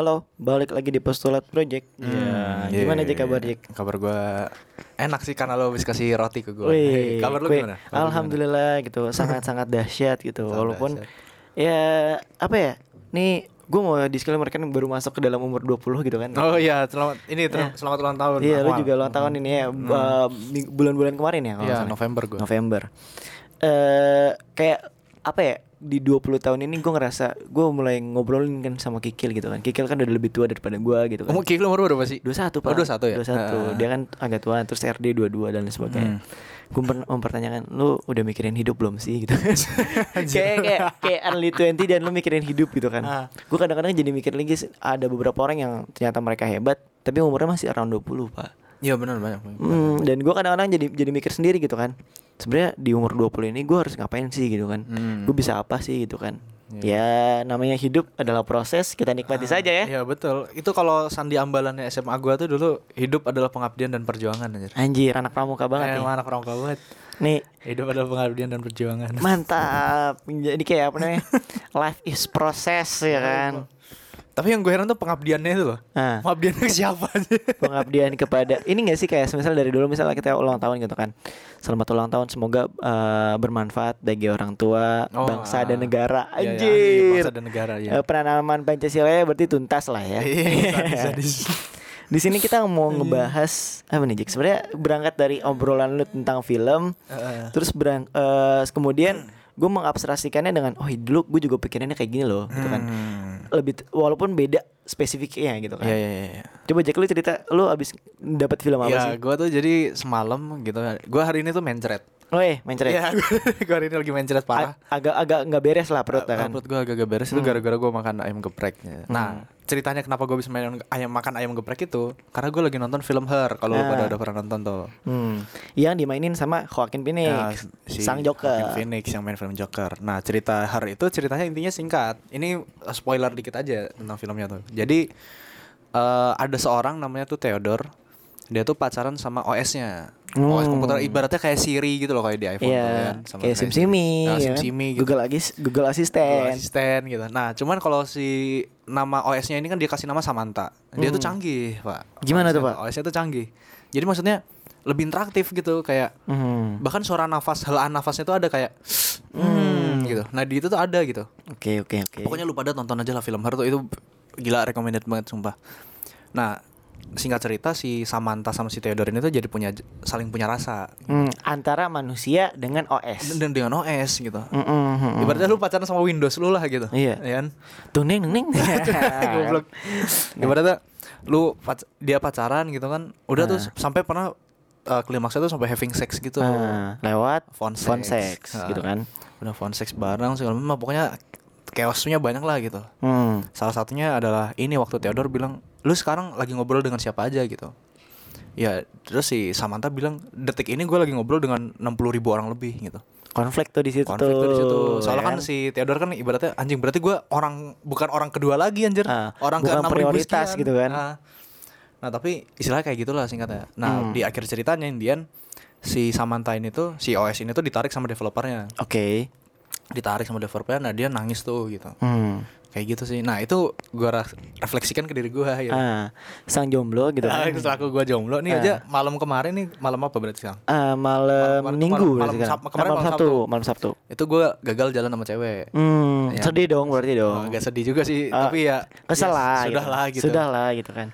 Halo, balik lagi di Postulat Project. Iya, Ya, gimana aja iya, kabar, iya. Jack? Kabar gua enak sih karena lo habis kasih roti ke gua. Wih, Hey, kabar lu gimana? Kabar Alhamdulillah gitu, sangat-sangat dahsyat gitu. Sangat Walaupun dahsyat. ya apa ya? Nih gue mau disclaimer kan baru masuk ke dalam umur 20 gitu kan. gimana? Oh iya, selamat ini ter- Ya. selamat ulang tahun. Iya, lu juga ulang tahun ini ya uh, ming- bulan-bulan kemarin ya kalau Iya. November gua. November. Eh kayak apa ya? Di 20 tahun ini gue ngerasa gue mulai ngobrolin kan sama Kikil gitu kan. Kikil kan udah lebih tua daripada gue gitu kan. Kamu kiki lu umur berapa sih? 21 Oh, pak 21 ya? 21 Heeh. Dia kan agak tua Terus RD 22 dan lain sebagainya Gue mempertanyakan Lu udah mikirin hidup belum sih gitu Kayak kayak Kayak early 20 Dan lu mikirin hidup gitu kan Ah. Gue kadang-kadang jadi mikir lagi Ada beberapa orang yang Ternyata mereka hebat Tapi umurnya masih around 20 pak Iya benar banyak. Hmm, dan gue kadang-kadang jadi jadi mikir sendiri gitu kan. Sebenarnya di umur 20 ini gue harus ngapain sih gitu kan? Hmm. Gue bisa apa sih gitu kan? Ya namanya hidup adalah proses, kita nikmati saja ya. Iya betul. Itu kalau sandi ambalannya SMA gua tuh dulu hidup adalah pengabdian dan perjuangan anjir. Anjir, anak pramuka banget Eh, nih. anak orang banget. Nih, Hidup adalah pengabdian dan perjuangan. mantap. Jadi kayak apa namanya? Life is process ya kan. Tapi yang gue heran tuh pengabdiannya itu loh. Nah, Pengabdiannya ke siapa aja? pengabdian kepada ini gak sih kayak misal dari dulu misalnya kita ulang tahun gitu kan. Selamat ulang tahun semoga eh, bermanfaat bagi orang tua, Oh, bangsa ah. dan negara. Iya, iya, Anjir. bangsa dan negara ya. Penanaman Pancasila ya berarti tuntas lah ya. Iya. Di sini kita mau ngebahas apa nih Jack? Sebenarnya berangkat dari obrolan lu tentang film, Heeh. terus berang eh, kemudian gue mengabstraksikannya dengan oh dulu gue juga pikirannya kayak gini loh, gitu kan. Hmm. Lebih walaupun beda spesifiknya gitu kan. Iya iya iya. Coba Jack lu cerita lu abis dapat film apa Ya, sih? gue tuh jadi semalam gitu. Gue hari ini tuh main ceret. Oh eh main. Iya, gue hari ini lagi main parah. Agak-agak nggak beres lah perut kan. Perut gue agak-agak beres itu gara-gara gue makan ayam geprek. Nah, ceritanya kenapa gue bisa main ayam makan ayam geprek itu karena gue lagi nonton film Her. Kalau lu Ah. pada udah pernah nonton tuh. Hmm. Yang dimainin sama Joaquin Phoenix, Nah, si sang Joaquin Joker. Phoenix yang main film Joker. Nah, cerita Her itu ceritanya intinya singkat. Ini uh, spoiler dikit aja tentang filmnya tuh. Jadi eh, ada seorang namanya tuh Theodore. Dia tuh pacaran sama OS-nya. OS Hmm. komputer ibaratnya kayak Siri gitu loh kayak di iPhone Iya, kan. Sama kayak SimSimi, Nah, ya? SimSimi gitu. Google Agis, Google Google Assistant. gitu. Nah, cuman kalau si nama OS-nya ini kan dia kasih nama Samantha. Dia tuh canggih, Pak. Hmm. Gimana tuh, Pak? OS-nya tuh canggih. Jadi maksudnya lebih interaktif gitu kayak Hmm. bahkan suara nafas helaan nafasnya tuh ada kayak hmm, gitu. Nah, di itu tuh ada gitu. Oke oke oke. Pokoknya lu pada tonton aja lah film Her tuh itu gila recommended banget sumpah. Nah, singkat cerita si Samantha sama si Theodore ini tuh jadi punya saling punya rasa Hmm, antara manusia dengan OS. dan, dan dengan OS gitu. Mm, mm, mm, mm. Ibaratnya lu pacaran sama Windows lu lah gitu. Iya. Ya kan? Tuh neng neng. Goblok. Ibaratnya lu pac- dia pacaran gitu kan, udah tuh Nah. sampai pernah uh, klimaksnya tuh sampai having sex gitu. Nah, lewat Phone phone sex, sex. Ah. gitu kan. Udah phone sex bareng segala macam, pokoknya chaosnya banyak lah gitu. Hmm. Salah satunya adalah ini waktu Theodore bilang, "Lu sekarang lagi ngobrol dengan siapa aja?" gitu. Ya, terus si Samantha bilang, "Detik ini gue lagi ngobrol dengan 60 ribu orang lebih gitu." Konflik tuh di situ Konflik tuh di situ. Soalnya ya kan si Theodore kan ibaratnya anjing berarti gue orang bukan orang kedua lagi anjir. Ah, orang bukan ke 6.000 prioritas sekian. gitu kan. Nah, nah, tapi istilahnya kayak gitulah singkatnya. Nah, Hmm. di akhir ceritanya Indian si Samantha ini tuh si OS ini tuh ditarik sama developernya. Oke. Ditarik sama developernya, nah dia nangis tuh gitu. Hmm. Kayak gitu sih. Nah, itu gua refleksikan ke diri gua gitu. Ah, sang jomblo gitu Nah, kan. setelah aku gua jomblo nih Ah. aja malam kemarin nih malam apa berarti Kang? Ah, malam Malam- Minggu malam- malam? Sab- kemarin malam malam Sabtu, Sabtu. malam Sabtu. Itu gua gagal jalan sama cewek. Hmm, Ya. sedih dong berarti dong. Oh, agak sedih juga sih, Ah, tapi ya kesel ya, lah sudah gitu. lah gitu. sudah lah gitu kan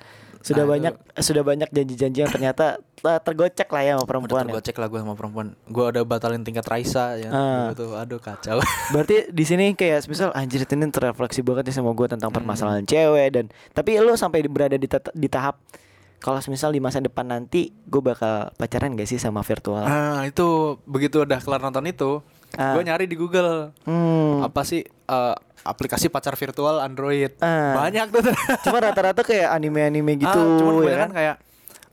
sudah banyak sudah banyak janji-janji yang ternyata eh, tergocek lah ya sama Udah perempuan ya. tergocek lah gue sama perempuan. Gue udah batalin tingkat Raisa ya. Ah. Gitu, aduh kacau. berarti di sini kayak misal anjir ini terrefleksi banget nih sama gue tentang Hmm. permasalahan cewek dan tapi lu sampai berada di, di tahap kalau misal di masa depan nanti gue bakal pacaran gak sih sama virtual ah, itu begitu udah kelar nonton itu, Ah. gue nyari di Google. hmm. Apa sih eh, aplikasi pacar virtual Android? Ah. Banyak tuh. cuma rata-rata kayak anime-anime gitu Ah, cuman ya kan kayak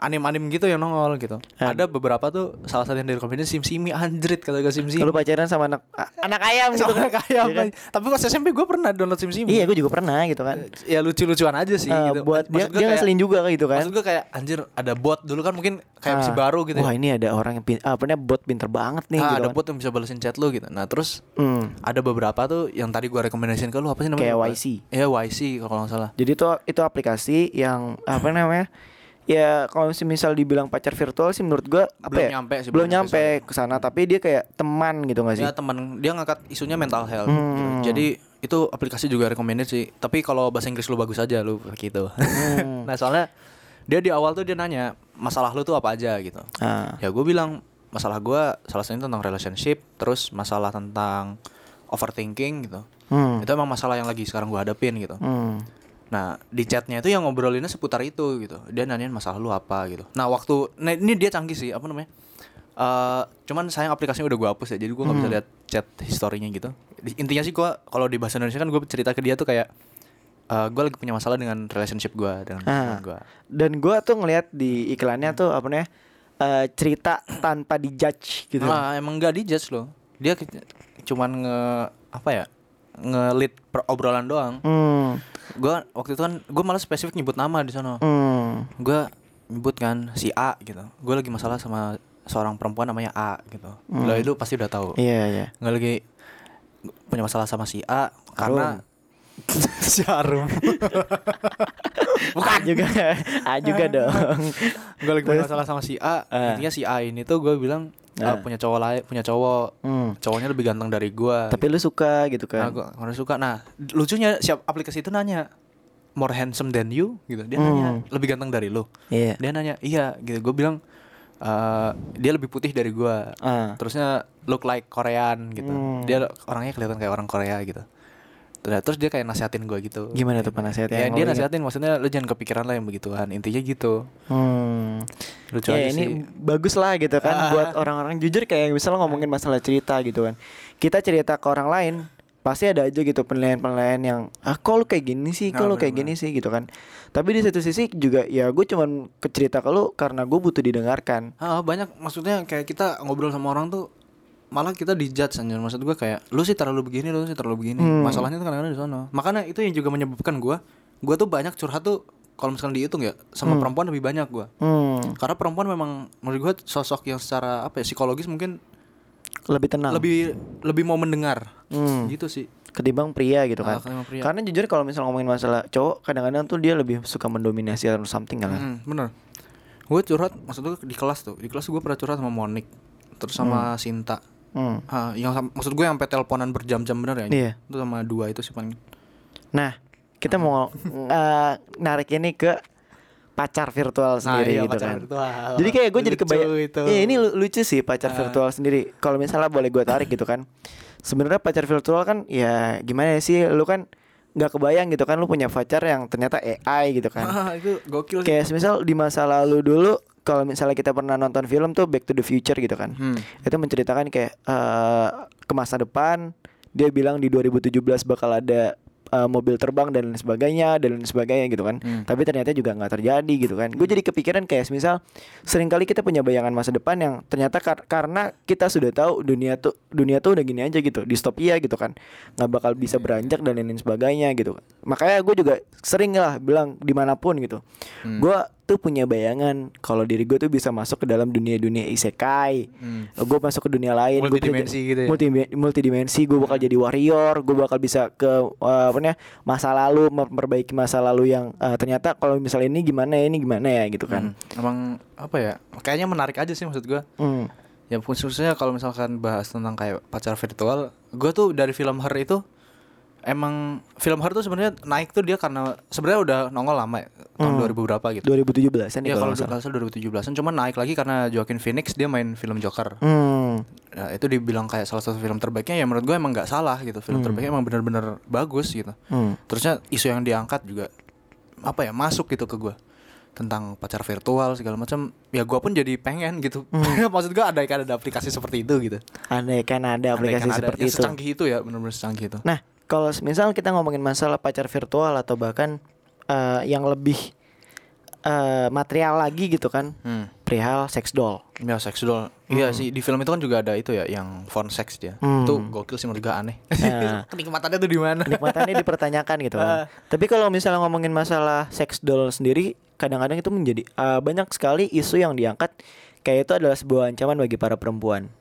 anim-anim gitu yang nongol gitu. Ah. Ada beberapa tuh salah satu yang direkomendasi SimSimi anjrit kata gue SimSimi. Kalau pacaran sama anak anak ayam gitu Sama kan. kayak Iya kan? Tapi pas SMP gue pernah download SimSimi. Iya, gue juga pernah gitu kan. Ya lucu-lucuan aja sih Eh, gitu. buat dia Maksud gua dia kayak- ngeselin juga gitu kan. Maksud gue kayak anjir ada bot dulu kan mungkin kayak masih Ah, baru gitu. Wah, ya. ini ada orang yang pin, apa namanya bot pinter banget nih Ah, gitu ada kan. bot yang bisa balesin chat lu gitu. Nah, terus Hmm. ada beberapa tuh yang tadi gua rekomendasiin ke lu apa sih namanya? Kayak. YC. Iya, YC kalau nggak salah. Jadi itu itu aplikasi yang apa namanya? Ya kalau misal dibilang pacar virtual sih menurut gua apa Belum ya? nyampe sih, belum nyampe ke sana tapi dia kayak teman gitu gak sih? Ya teman dia ngangkat isunya mental health. Hmm. gitu. Jadi itu aplikasi juga recommended sih. Tapi kalau bahasa Inggris lu bagus aja lu pakai itu. Hmm. nah, soalnya dia di awal tuh dia nanya masalah lu tuh apa aja gitu. Ah. Ya gue bilang masalah gua salah satunya tentang relationship, terus masalah tentang overthinking gitu. Hmm. Itu emang masalah yang lagi sekarang gua hadapin gitu. Hmm. Nah di chatnya itu yang ngobrolinnya seputar itu gitu. Dia nanyain masalah lu apa gitu. Nah waktu nah ini dia canggih sih apa namanya? eh cuman sayang aplikasinya udah gua hapus ya. Jadi gua nggak bisa lihat chat historinya gitu. Intinya sih gua kalau di bahasa Indonesia kan gue cerita ke dia tuh kayak eh gue lagi punya masalah dengan relationship gua dengan Ah. gua. Dan gua tuh ngelihat di iklannya tuh apa namanya? eh, cerita tanpa dijudge gitu. Nah, emang gak dijudge loh. Dia cuman nge apa ya? Per obrolan doang. Hmm. Gua waktu itu kan gue malah spesifik nyebut nama di sana. Hmm. gue nyebut kan si A gitu gue lagi masalah sama seorang perempuan namanya A gitu lo itu pasti udah tahu Iya, iya. nggak lagi punya masalah sama si A karena si Arum Bukan juga. ah juga dong. gue lagi punya masalah sama si A Ah. intinya si A ini tuh gue bilang ah, Ah. punya cowok lain punya cowok Hmm. cowoknya lebih ganteng dari gue Tapi lu suka gitu nah, kan. gue orang suka nah lucunya siap aplikasi itu nanya more handsome than you gitu dia nanya Hmm. lebih ganteng dari lu Iya. dia nanya iya gitu gue bilang eh, dia lebih putih dari gue Ah. terusnya look like Korean gitu Hmm. dia orangnya kelihatan kayak orang Korea gitu Nah, terus dia kayak nasihatin gue gitu Gimana tuh penasehatnya? ya dia lo ingat? nasihatin maksudnya lu jangan kepikiran lah yang begituan intinya gitu Hmm. lucu ya aja ini sih bagus lah gitu kan Ah. buat orang-orang jujur kayak misalnya ngomongin masalah cerita gitu kan. Kita cerita ke orang lain pasti ada aja gitu penilaian-penilaian yang ah kok lu kayak gini sih, kok Nah, lu kayak gini sih gitu kan. Tapi di satu sisi juga ya gue cuman cerita ke lu karena gue butuh didengarkan. Ah, banyak maksudnya kayak kita ngobrol sama orang tuh malah kita dijudge anjir maksud gue kayak lu sih terlalu begini lu sih terlalu begini Hmm. masalahnya tuh kadang-kadang di sana makanya itu yang juga menyebabkan gue gue tuh banyak curhat tuh kalau misalkan dihitung ya sama perempuan lebih banyak gue Hmm. karena perempuan memang menurut gue sosok yang secara apa ya psikologis mungkin Lebih tenang. lebih lebih mau mendengar Hmm. gitu sih ketimbang pria gitu kan. Ah, pria. Karena jujur kalau misal ngomongin masalah cowok kadang-kadang tuh dia lebih suka mendominasi atau something kan. Hmm, bener gue curhat maksud gue di kelas tuh di kelas gue pernah curhat sama Monik terus sama Sinta Hmm. Ah, yang maksud gue sampai teleponan berjam-jam bener ya Iya. itu sama dua itu sih paling Nah, kita mau eh, narik ini ke pacar virtual sendiri iya, gitu pacar kan. virtual. Jadi kayak gue jadi kebayang. Iya, ini lu- lucu sih pacar Ah. virtual sendiri. Kalau misalnya boleh gue tarik gitu kan. Sebenarnya pacar virtual kan ya gimana sih lu kan nggak kebayang gitu kan lu punya pacar yang ternyata AI gitu kan. Ah, itu gokil Kayak misal di masa lalu dulu kalau misalnya kita pernah nonton film tuh Back to the Future gitu kan. Hmm. Itu menceritakan kayak eh, ke masa depan dia bilang di 2017 bakal ada eh, mobil terbang dan lain sebagainya dan lain sebagainya gitu kan. Hmm. Tapi ternyata juga nggak terjadi gitu kan. Gue jadi kepikiran kayak misal sering kali kita punya bayangan masa depan yang ternyata kar- karena kita sudah tahu dunia tuh dunia tuh udah gini aja gitu, distopia gitu kan. nggak bakal bisa beranjak dan lain sebagainya gitu. Makanya gue juga sering lah bilang di mana pun gitu. Hmm. Gue tuh punya bayangan kalau diri gue tuh bisa masuk ke dalam dunia-dunia isekai. Hmm. Gue masuk ke dunia lain, bisa Multidimensi gitu ya? Multi multidimensi, gue bakal jadi warrior, gue bakal bisa ke eh, apa namanya masa lalu, memperbaiki masa lalu yang eh, ternyata kalau misalnya ini gimana ya, ini gimana ya gitu kan. Hmm. Emang apa ya? Kayaknya menarik aja sih maksud gue. Hmm. Ya khususnya kalau misalkan bahas tentang kayak pacar virtual, gue tuh dari film Her itu emang film Her tuh sebenarnya naik tuh dia karena sebenarnya udah nongol lama ya, tahun 2000 berapa gitu. 2017 kan Ya kalau kalau nggak salah. nggak salah 2017an cuma naik lagi karena Joaquin Phoenix dia main film Joker. Hmm. Nah, itu dibilang kayak salah satu film terbaiknya ya menurut gue emang nggak salah gitu. Film terbaiknya emang bener-bener bagus gitu. Hmm. Terusnya isu yang diangkat juga apa ya masuk gitu ke gue tentang pacar virtual segala macam. Ya gue pun jadi pengen gitu. Maksud gue ada kan ada aplikasi seperti itu gitu. Andai kan ada aplikasi ada seperti yang itu. Secanggih itu ya bener-bener secanggih itu. Nah, kalau misal kita ngomongin masalah pacar virtual atau bahkan eh, yang lebih eh, material lagi gitu kan. Hmm. Perihal sex doll. Ya sex doll. Iya sih di film itu kan juga ada itu ya yang phone sex dia. Hmm. Itu gokil sih menurut gue aneh. Ya. Kenikmatannya tuh di mana? Kenikmatannya dipertanyakan gitu kan. Tapi kalau misalnya ngomongin masalah sex doll sendiri, kadang-kadang itu menjadi eh, banyak sekali isu yang diangkat kayak itu adalah sebuah ancaman bagi para perempuan.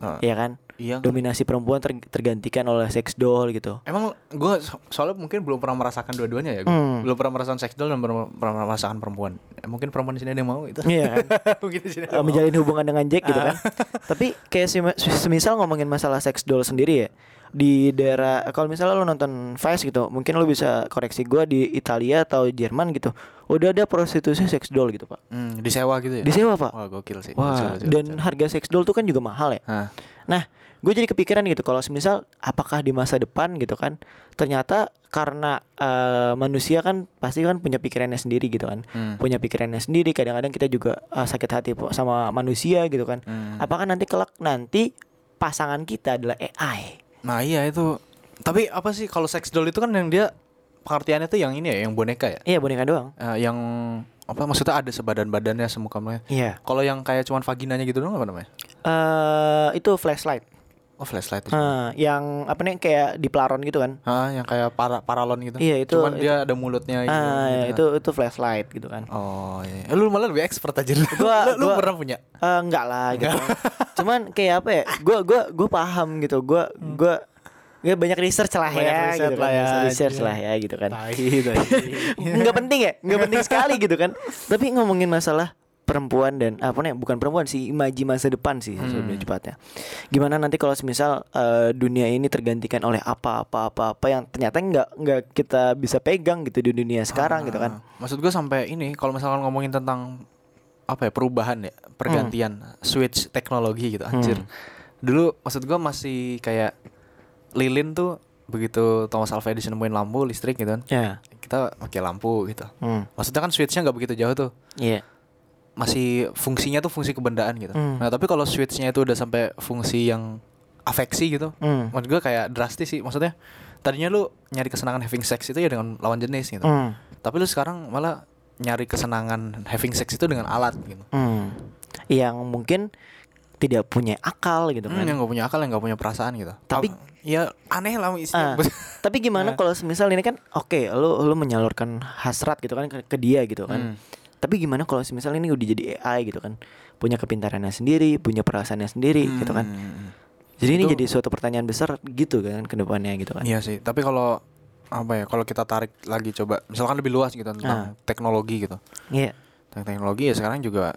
Nah, ya kan? Iya. Dominasi perempuan ter- tergantikan oleh sex doll gitu. Emang gue soalnya mungkin belum pernah merasakan dua-duanya ya. Gua. Hmm. Belum pernah merasakan seks doll dan belum pernah merasakan perempuan. Eh, mungkin perempuan di sini ada yang mau itu. Iya kan? mungkin di sini. mau. menjalin hubungan dengan Jack gitu kan. Tapi kayak semi- semisal ngomongin masalah sex doll sendiri ya di daerah kalau misalnya lo nonton Vice gitu, mungkin lo bisa koreksi gua di Italia atau Jerman gitu. Udah ada prostitusi sex doll gitu, Pak. Hmm, disewa gitu ya. Disewa, Pak. Wah, gokil sih. Wah, Gokil, dan gokil. harga sex doll tuh kan juga mahal ya. Hah. Nah, gue jadi kepikiran gitu kalau semisal apakah di masa depan gitu kan ternyata karena eh, manusia kan pasti kan punya pikirannya sendiri gitu kan Hmm. punya pikirannya sendiri kadang-kadang kita juga eh, sakit hati sama manusia gitu kan Hmm. apakah nanti kelak nanti pasangan kita adalah AI Nah, iya itu. Tapi apa sih kalau seks doll itu kan yang dia pengertiannya tuh yang ini ya, yang boneka ya. iya boneka doang Eh, yang apa maksudnya ada sebadan badannya semuanya. iya Kalau yang kayak cuman vaginanya gitu dong apa namanya? eh itu flashlight Oh, flashlight. Eh, yang apa nih kayak di pelaron gitu kan Ah, yang kayak para paralon gitu. Iya, itu- Cuman dia ada mulutnya gitu. ah gitu. itu itu flashlight gitu kan Oh, iya. Eh, Lu malah lebih expert aja. Gua- lu, lu gua- pernah punya? Eh, enggak lah gitu. Cuman kayak apa ya? Gua gua gua paham gitu. Gua gua ya banyak research lah Banyak ya riset gitu lah kan. ya, research anjir. lah ya gitu kan. Enggak penting ya? Enggak penting sekali gitu kan. Tapi ngomongin masalah perempuan dan apa nih bukan perempuan sih imaji masa depan sih sebenarnya cepatnya gimana nanti kalau semisal eh, dunia ini tergantikan oleh apa apa apa apa yang ternyata nggak nggak kita bisa pegang gitu di dunia sekarang gitu kan Ah, Maksud gue sampai ini kalau misalkan ngomongin tentang apa ya perubahan ya, pergantian switch teknologi gitu anjir. Dulu maksud gue masih kayak lilin tuh begitu Thomas Alva Edison nemuin lampu listrik gitu kan. ya Kita pakai lampu gitu. hmm. Maksudnya kan switchnya nggak begitu jauh tuh. iya Masih fungsinya tuh fungsi kebendaan gitu. Hmm. Nah, tapi kalau switchnya itu udah sampai fungsi yang afeksi gitu. Hmm. Maksud gue kayak drastis sih. Maksudnya tadinya lu nyari kesenangan having sex itu ya dengan lawan jenis gitu. Hmm. Tapi lu sekarang malah nyari kesenangan having sex itu dengan alat gitu. Hmm. Yang mungkin tidak punya akal gitu Hmm, kan. yang gak punya akal, yang gak punya perasaan gitu. Tapi- Ap- ya aneh lah Ah, isinya. tapi gimana kalau misal ini kan oke lu lu menyalurkan hasrat gitu kan ke, ke dia gitu kan. Hmm. Tapi gimana kalau misal ini udah jadi AI gitu kan. Punya kepintarannya sendiri, punya perasaannya sendiri gitu kan. Hmm. Jadi ini Itu- jadi suatu pertanyaan besar gitu kan ke depannya gitu kan. Iya sih, tapi kalau apa ya? Kalau kita tarik lagi coba, misalkan lebih luas gitu tentang teknologi gitu. Iya. Tentang teknologi ya sekarang juga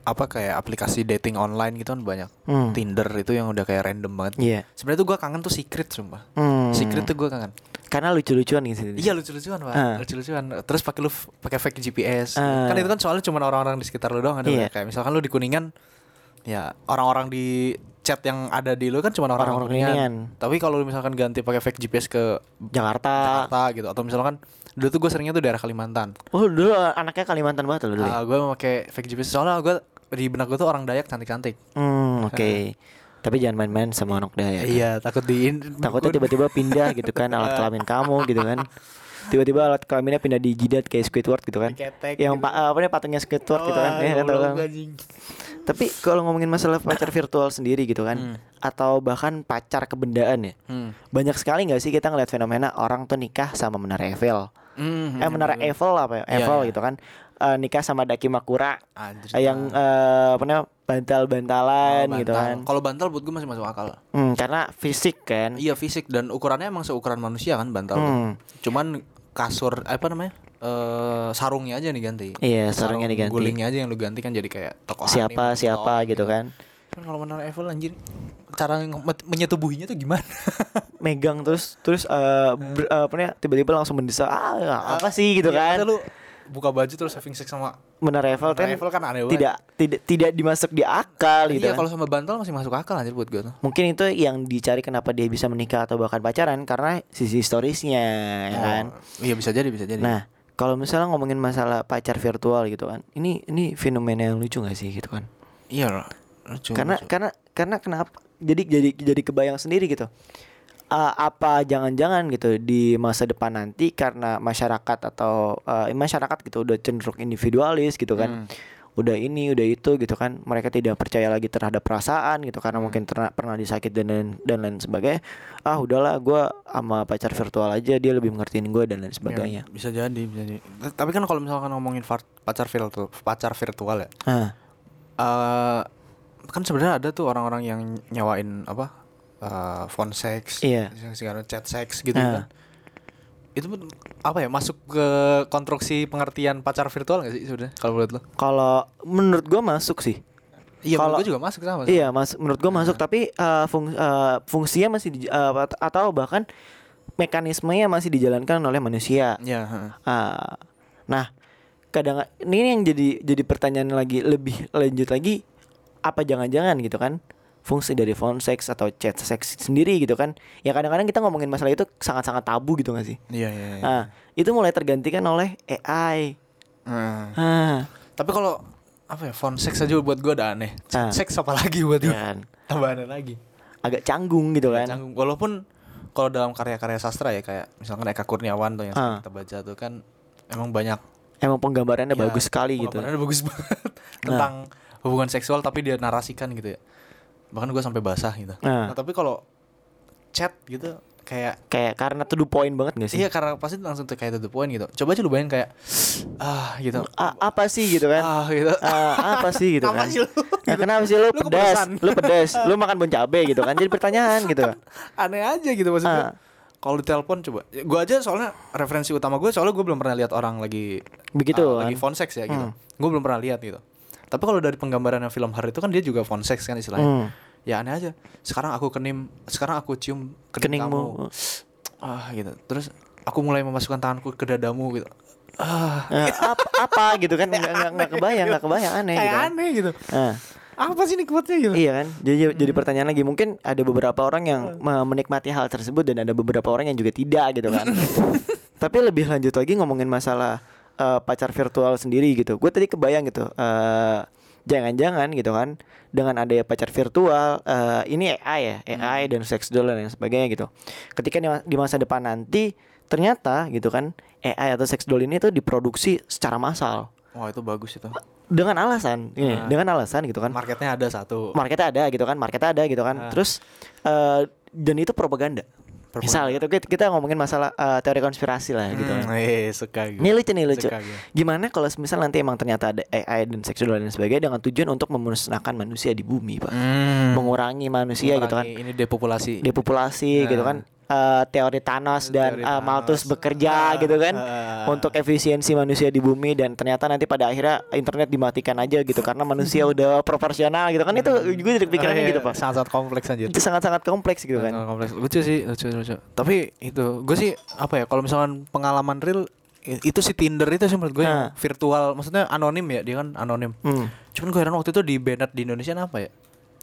apa kayak aplikasi dating online gitu kan banyak. Hmm. Tinder itu yang udah kayak random banget. Iya. Sebenarnya tuh gua kangen tuh secret sumpah. Hmm. Secret tuh gua kangen. Karena lucu-lucuan gitu. Iya lucu-lucuan pak, Ah. lucu-lucuan. Terus pakai lu pakai fake GPS. Ah. Kan itu kan soalnya cuma orang-orang di sekitar lu doang kan. Iya. Kayak misalkan lu di kuningan, ya orang-orang di chat yang ada di lu kan cuma orang-orang kuningan. Kuningan. Tapi kalau lu misalkan ganti pakai fake GPS ke Jakarta. Jakarta gitu, atau misalkan dulu tuh gue seringnya tuh daerah Kalimantan. Oh, dulu anaknya Kalimantan banget loh dulu. ya? Ah, gue pakai fake GPS soalnya gue di benak gue tuh orang Dayak cantik-cantik. Hmm, oke. Tapi jangan main-main sama anak daya. kan? Iya, takut di Takutnya tiba-tiba pindah gitu kan alat kelamin kamu gitu kan. Tiba-tiba alat kelaminnya pindah di jidat kayak Squidward gitu kan. Diketek Yang gitu. pa- apa nih patungnya Squidward gitu kan. Ya, kan, kan? Tapi kalau ngomongin masalah pacar virtual sendiri gitu kan atau bahkan pacar kebendaan ya. Hmm. Banyak sekali nggak sih kita ngeliat fenomena orang tuh nikah sama menara Eiffel. Hmm, Eh menara Eiffel apa ya? Iya, Eiffel iya. gitu kan. Eh, nikah sama Daki Makura Anjir, eh, yang eh, apa namanya bantal-bantalan Oh, gitu kan. Kalau bantal buat gue masih masuk akal. Hmm, karena fisik kan. Iya fisik dan ukurannya emang seukuran manusia kan bantal. Hmm. Cuman kasur apa namanya? Eh sarungnya aja nih ganti. Iya, sarungnya Sarung diganti. Gulingnya aja yang lu ganti kan jadi kayak tokoh siapa anime, siapa TikTok gitu kan. Kan kalau menara Eiffel anjir cara menyetubuhinya tuh gimana? Megang terus terus eh, ber- eh, apa namanya tiba-tiba langsung mendesak ah apa sih gitu Iya, kan. lu buka baju terus having sex sama Menara Eiffel kan, Eiffel kan aneh banget. tidak tidak tidak dimasuk di akal gitu Iya kan. kalau sama bantal masih masuk akal anjir buat gue tuh. Mungkin itu yang dicari kenapa dia bisa menikah atau bahkan pacaran karena sisi historisnya ya kan. Oh, Iya bisa jadi bisa jadi. Nah, kalau misalnya ngomongin masalah pacar virtual gitu kan. Ini ini fenomena yang lucu gak sih gitu kan. iya. Lucu, karena lucu. karena karena kenapa? Jadi jadi jadi kebayang sendiri gitu. Uh, apa jangan-jangan gitu di masa depan nanti karena masyarakat atau uh, masyarakat gitu udah cenderung individualis gitu kan. Hmm. Udah ini, udah itu gitu kan. Mereka tidak percaya lagi terhadap perasaan gitu karena mungkin terna- pernah disakit dan lain dan lain sebagainya. Ah, udahlah gua sama pacar virtual aja dia lebih mengertiin gue dan lain sebagainya. Ya, bisa jadi, bisa jadi. Tapi kan kalau misalkan ngomongin pacar virtual, pacar virtual ya. Ah, eh kan sebenarnya ada tuh orang-orang yang nyawain apa? Eh, phone sex, Iya. segala chat sex gitu Ah. kan. Itu pun apa ya? Masuk ke konstruksi pengertian pacar virtual gak sih sebenarnya kalau menurut lo? kalau menurut gua masuk sih. Iya, Kalau- juga masuk sama. Iya, mas, menurut gua masuk tapi uh, fung- uh, fungsinya masih di- uh, at- atau bahkan mekanismenya masih dijalankan oleh manusia. Iya, heeh. Ah, nah, kadang ini yang jadi jadi pertanyaan lagi lebih lanjut lagi apa jangan-jangan gitu kan fungsi dari phone sex atau chat sex sendiri gitu kan ya kadang-kadang kita ngomongin masalah itu sangat-sangat tabu gitu gak sih Iya, iya, iya. ah itu mulai tergantikan oleh AI Heeh. ah Tapi kalau apa ya phone sex aja buat gue udah aneh. Ah. Seks apa lagi buat gue? kan Tambah aneh lagi. agak canggung gitu kan Canggung. Walaupun kalau dalam karya-karya sastra ya kayak misalkan Eka Kurniawan tuh yang Ah. kita baca tuh kan emang banyak emang penggambarannya ya, bagus sekali gitu penggambarannya bagus banget tentang hubungan seksual tapi dia narasikan gitu ya. Bahkan gue sampai basah gitu. Ah. Nah, tapi kalau chat gitu kayak kayak karena to the point banget gak sih Iya karena pasti langsung tuh kayak to the point gitu. Coba aja lu bayangin kayak ah gitu. A- apa sih gitu kan Ah gitu. Ah, apa sih gitu Apa kan sih lu? Nah, kenapa sih lu, Lu pedas lu pedas lu makan bon cabe gitu kan jadi pertanyaan gitu Aneh aja gitu maksudnya. Ah. Kalau di telepon coba. Gue aja soalnya referensi utama gue soalnya gue belum pernah lihat orang lagi Begitu ah, kan. lagi phone sex ya gitu. Hmm. Gue belum pernah lihat gitu. Tapi kalau dari penggambaran film hari itu kan dia juga phone sex kan istilahnya. Hmm. Ya aneh aja. Sekarang aku kenim, sekarang aku cium kening Keningmu. kamu. Ah gitu. Terus aku mulai memasukkan tanganku ke dadamu gitu. Ah, Eh, apa, apa gitu kan nggak nggak nggak kebayang nggak kebayang aneh kayak gitu kan. aneh gitu. Ah, Apa sih nikmatnya gitu? iya kan jadi jadi pertanyaan lagi mungkin ada beberapa orang yang me- menikmati hal tersebut dan ada beberapa orang yang juga tidak gitu kan tapi lebih lanjut lagi ngomongin masalah eh, pacar virtual sendiri gitu gue tadi kebayang gitu eh, jangan-jangan gitu kan dengan adanya pacar virtual eh, ini AI ya AI dan sex doll dan sebagainya gitu ketika di, ma- di masa depan nanti ternyata gitu kan AI atau sex doll ini tuh diproduksi secara massal Wah itu bagus itu. dengan alasan ini, Ah. dengan alasan gitu kan Marketnya ada satu. marketnya ada gitu kan marketnya ada gitu kan Ah. terus eh, dan itu propaganda. Misal gitu kita, kita ngomongin masalah eh, teori konspirasi lah gitu Hmm, eh suka gue. ini lucu nih lucu Suka gue. gimana kalau misal nanti emang ternyata ada AI dan seksual dan sebagainya dengan tujuan untuk memusnahkan manusia di bumi pak Hmm. mengurangi manusia gitu kan Mengurangi Ini depopulasi. depopulasi Nah. gitu kan Eh, teori Thanos dan Teori eh, Thanos. Malthus bekerja Ah, gitu kan ah. untuk efisiensi manusia di bumi dan ternyata nanti pada akhirnya internet dimatikan aja gitu karena manusia udah proporsional gitu kan itu gue jadi pikirannya Eh, gitu pak Sangat-sangat kompleks aja. itu sangat-sangat kompleks gitu kan Sangat kompleks. Lucu sih, lucu lucu. Tapi itu gue sih apa ya kalau misalkan pengalaman real itu si Tinder itu sih menurut gue Nah. yang virtual maksudnya anonim ya dia kan anonim. hmm. Cuman gue heran waktu itu di banned di Indonesia apa ya?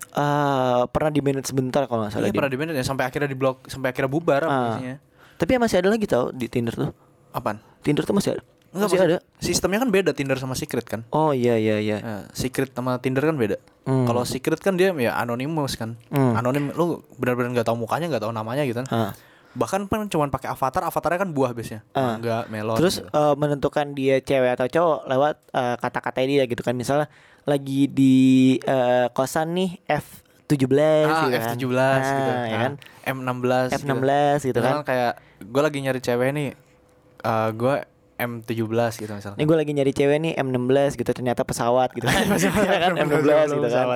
Eh, pernah di manage sebentar kalau nggak salah Iya dia. pernah di banned ya sampai akhirnya di blok sampai akhirnya bubar aplikasinya. tapi ya masih ada lagi tau di Tinder tuh Apaan? Tinder tuh masih ada Enggak masih ada Sistemnya kan beda Tinder sama Secret kan. oh iya iya iya Nah, secret sama Tinder kan beda. Hmm. Kalau secret kan dia ya anonimus kan. Hmm. Anonim lu benar-benar nggak tahu mukanya, nggak tahu namanya gitu kan. Ah. Bahkan kan cuma pakai avatar, avatarnya kan buah biasanya. Ah. Mangga, melon. Terus gitu. eh, menentukan dia cewek atau cowok lewat eh, kata-kata dia gitu kan misalnya lagi di eh, kosan nih F17 ah, gitu kan. F17 gitu. Nah, ya Ah, kan. M16 F16 gitu kan. Misalkan kayak gue lagi nyari cewek nih. eh gue M17 gitu misalnya. Ini gue lagi nyari cewek nih M16 gitu ternyata pesawat gitu kan. Ya kan M16 gitu kan.